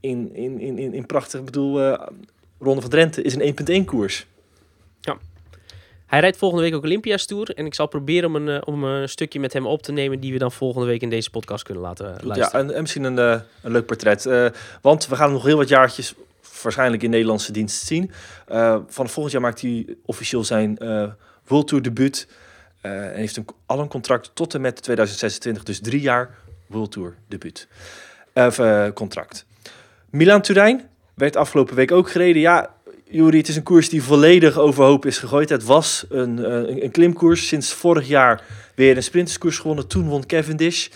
in, in, in, in, prachtig, bedoel, Ronde van Drenthe is een 1.1 koers. Hij rijdt volgende week ook Olympia's Tour. En ik zal proberen om een, eh, om een stukje met hem op te nemen... die we dan volgende week in deze podcast kunnen laten eh, luisteren. ja, en, en misschien een, eh, een leuk portret. Want we gaan nog heel wat jaartjes waarschijnlijk in Nederlandse dienst zien. Van volgend jaar maakt hij officieel zijn World Tour debuut. en heeft een, al een contract tot en met 2026. Dus drie jaar World Tour debuut. Of, contract. Milan Turijn werd afgelopen week ook gereden. Ja, Juri, het is een koers die volledig overhoop is gegooid. Het was een, eh, een, een klimkoers. Sinds vorig jaar weer een sprinterskoers gewonnen. Toen won Cavendish.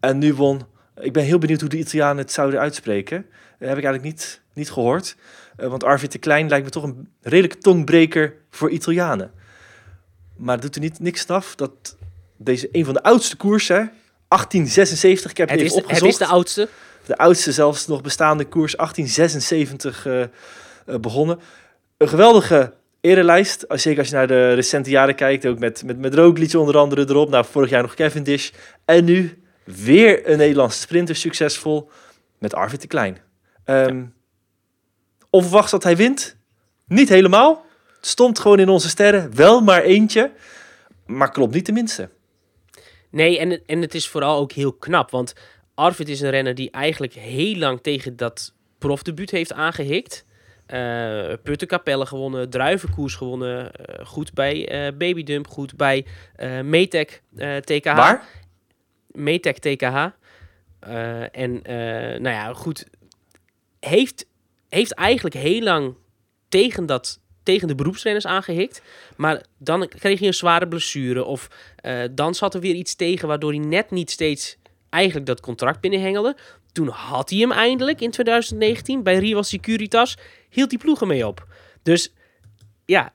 En nu won... Ik ben heel benieuwd hoe de Italianen het zouden uitspreken. Dat heb ik eigenlijk niet, niet gehoord. Eh, want Arvid de Klein lijkt me toch een redelijke tongbreker voor Italianen. Maar het doet er niet niks af dat deze een van de oudste koersen... 1876, ik heb het, het is, even het opgezocht. is de oudste. De oudste zelfs nog bestaande koers, 1876 eh, eh, begonnen. Een geweldige erelijst, zeker als je naar de recente jaren kijkt. Ook met, met, met onder andere erop. Nou, vorig jaar nog Cavendish. En nu weer een Nederlandse sprinter succesvol met Arvid de Klein. Ehm Onverwachts dat hij wint? Niet helemaal. Het stond gewoon in onze sterren. Wel maar eentje. Maar klopt niet de minste. Nee, en, en het is vooral ook heel knap. Want Arvid is een renner die eigenlijk heel lang tegen dat profdebuut heeft aangehikt. Eh Puttenkapelle gewonnen, Druivenkoers gewonnen. eh, goed bij eh Babydump, goed bij eh Metec TKH. Waar? Metec TKH. En nou ja, goed. Heeft, heeft eigenlijk heel lang tegen, dat, tegen de beroepsrenners aangehikt. Maar dan kreeg hij een zware blessure. Of dan zat er weer iets tegen waardoor hij net niet steeds eigenlijk dat contract binnenhengelde. Toen had hij hem eindelijk in 2019 bij Rival Securitas. Hield die ploegen mee op. Dus ja,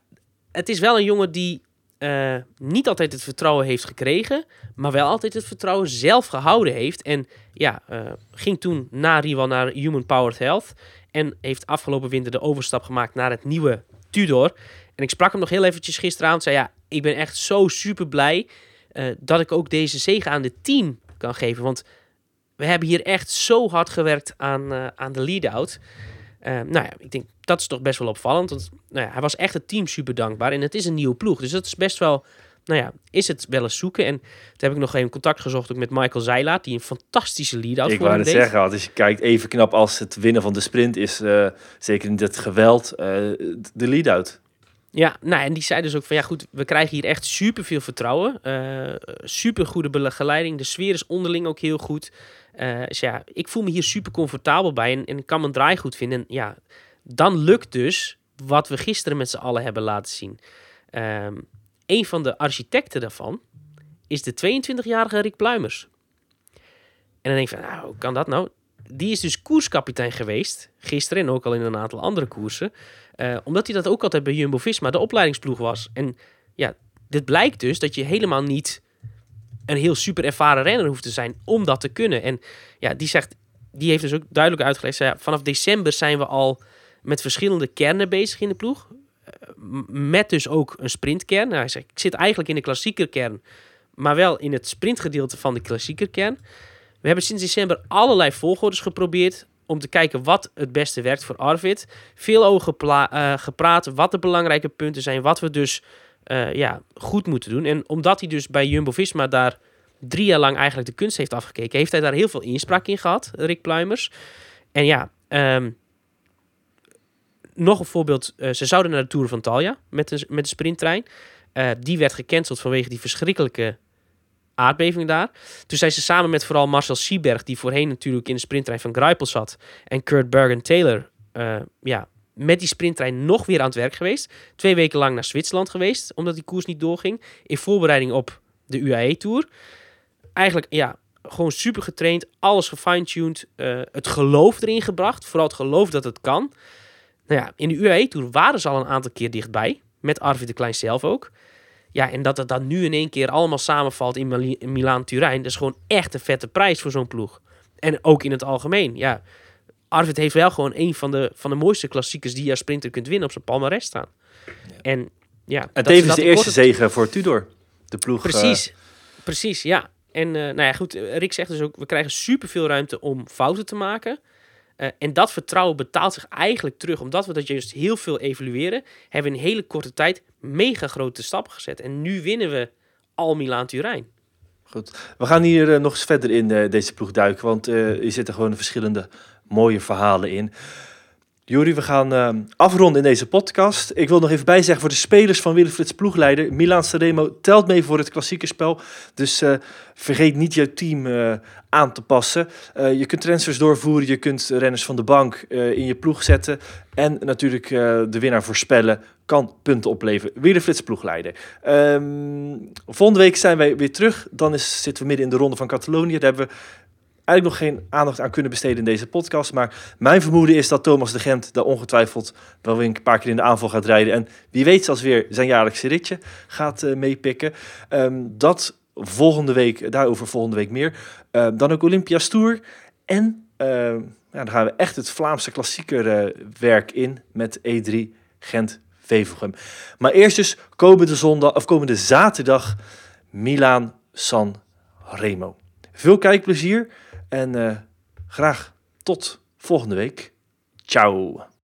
het is wel een jongen die eh, niet altijd het vertrouwen heeft gekregen. Maar wel altijd het vertrouwen zelf gehouden heeft. En ja, eh, ging toen na Rival naar Human Powered Health. En heeft afgelopen winter de overstap gemaakt naar het nieuwe Tudor. En ik sprak hem nog heel eventjes gisteravond. Zei ja, ik ben echt zo super blij eh, dat ik ook deze zegen aan het team kan geven. Want we hebben hier echt zo hard gewerkt aan, eh, aan de lead-out. Eh, nou ja, ik denk dat is toch best wel opvallend. Want nou ja, hij was echt het team super dankbaar. En het is een nieuwe ploeg. Dus dat is best wel, nou ja, is het wel eens zoeken. En toen heb ik nog even contact gezocht ook met Michael Zeilaat. Die een fantastische lead-out Ik wou het zeggen, als je kijkt, even knap als het winnen van de sprint is, eh, zeker in dit geweld, de lead-out. Ja, nou en die zei dus ook van ja goed, we krijgen hier echt super veel vertrouwen. eh super goede begeleiding. De sfeer is onderling ook heel goed. Eh, dus ja, ik voel me hier super comfortabel bij en, en ik kan mijn draai goed vinden. En ja, dan lukt dus wat we gisteren met z'n allen hebben laten zien. Ehm een van de architecten daarvan is de 22-jarige Rick Pluimers. En dan denk je van, nou, hoe kan dat nou? Die is dus koerskapitein geweest, gisteren en ook al in een aantal andere koersen. eh, omdat hij dat ook altijd bij Jumbo-Visma, de opleidingsploeg was. En ja, dit blijkt dus dat je helemaal niet een heel super ervaren renner hoeft te zijn om dat te kunnen. En ja, die zegt, die heeft dus ook duidelijk uitgelegd, zei, vanaf december zijn we al met verschillende kernen bezig in de ploeg. Eh, met dus ook een sprintkern. Nou, hij zegt, ik zit eigenlijk in de klassiekerkern, maar wel in het sprintgedeelte van de klassiekerkern. We hebben sinds december allerlei volgordes geprobeerd om te kijken wat het beste werkt voor Arvid. Veel over eh, gepraat, wat de belangrijke punten zijn, wat we dus eh, ja, goed moeten doen. En omdat hij dus bij Jumbo-Visma daar drie jaar lang eigenlijk de kunst heeft afgekeken, heeft hij daar heel veel inspraak in gehad, Rick Pluimers. En ja, ehm, nog een voorbeeld. eh, ze zouden naar de Tour van Talja met de, met sprinttrein. Die werd gecanceld vanwege die verschrikkelijke aardbeving daar. Toen zijn ze samen met vooral Marcel Sieberg, die voorheen natuurlijk in de sprinttrein van Greipel zat, en Kurt Bergen-Taylor, eh, ja, met die sprinttrein nog weer aan het werk geweest. Twee weken lang naar Zwitserland geweest, omdat die koers niet doorging. In voorbereiding op de UAE-tour. Eigenlijk, ja, gewoon super getraind, alles gefine-tuned, eh, het geloof erin gebracht. Vooral het geloof dat het kan. Nou ja, in de UAE-tour waren ze al een aantal keer dichtbij. Met Arvid de Klein zelf ook. Ja, en dat het dan nu in één keer allemaal samenvalt in, in Milaan-Turijn... dat is gewoon echt een vette prijs voor zo'n ploeg. En ook in het algemeen, ja. Arvid heeft wel gewoon een van de, van de mooiste klassiekers... die je als sprinter kunt winnen op zijn palmarès staan. En ja... En tevens dat de eerste korte- zege voor Tudor. De ploeg. eh, Precies, precies, ja. En eh, nou ja, goed, Rick zegt dus ook, we krijgen superveel ruimte om fouten te maken. Eh, en dat vertrouwen betaalt zich eigenlijk terug, omdat we dat juist heel veel evalueren, hebben we in hele korte tijd mega grote stappen gezet. En nu winnen we al Milaan-Turijn. Goed. We gaan hier eh, nog eens verder in eh, deze ploeg duiken, want eh er zitten gewoon verschillende mooie verhalen in. Juri, we gaan eh, afronden in deze podcast. Ik wil nog even bijzeggen voor de spelers van Wilfrieds ploegleider. Milan Sanremo telt mee voor het klassieke spel. Dus eh, vergeet niet je team eh, aan te passen. Eh, je kunt transfers doorvoeren, je kunt renners van de bank in je ploeg zetten. En natuurlijk de winnaar voorspellen kan punten opleveren. Wilfrieds ploegleider. Ehm, volgende week zijn wij weer terug. Dan zitten we midden in de ronde van Catalonië. Daar hebben we eigenlijk nog geen aandacht aan kunnen besteden in deze podcast. Maar mijn vermoeden is dat Thomas de Gent daar ongetwijfeld wel weer een paar keer in de aanval gaat rijden. En wie weet zelfs weer zijn jaarlijkse ritje gaat eh, meepikken. Ehm, dat volgende week, daarover volgende week meer. Ehm, dan ook Olympia's Tour. En ehm, ja, dan gaan we echt het Vlaamse klassieker eh, werk in met E3 Gent Wevelgem. Maar eerst dus komende zondag of komende zaterdag Milaan San Remo. Veel kijkplezier en eh, graag tot volgende week. Ciao.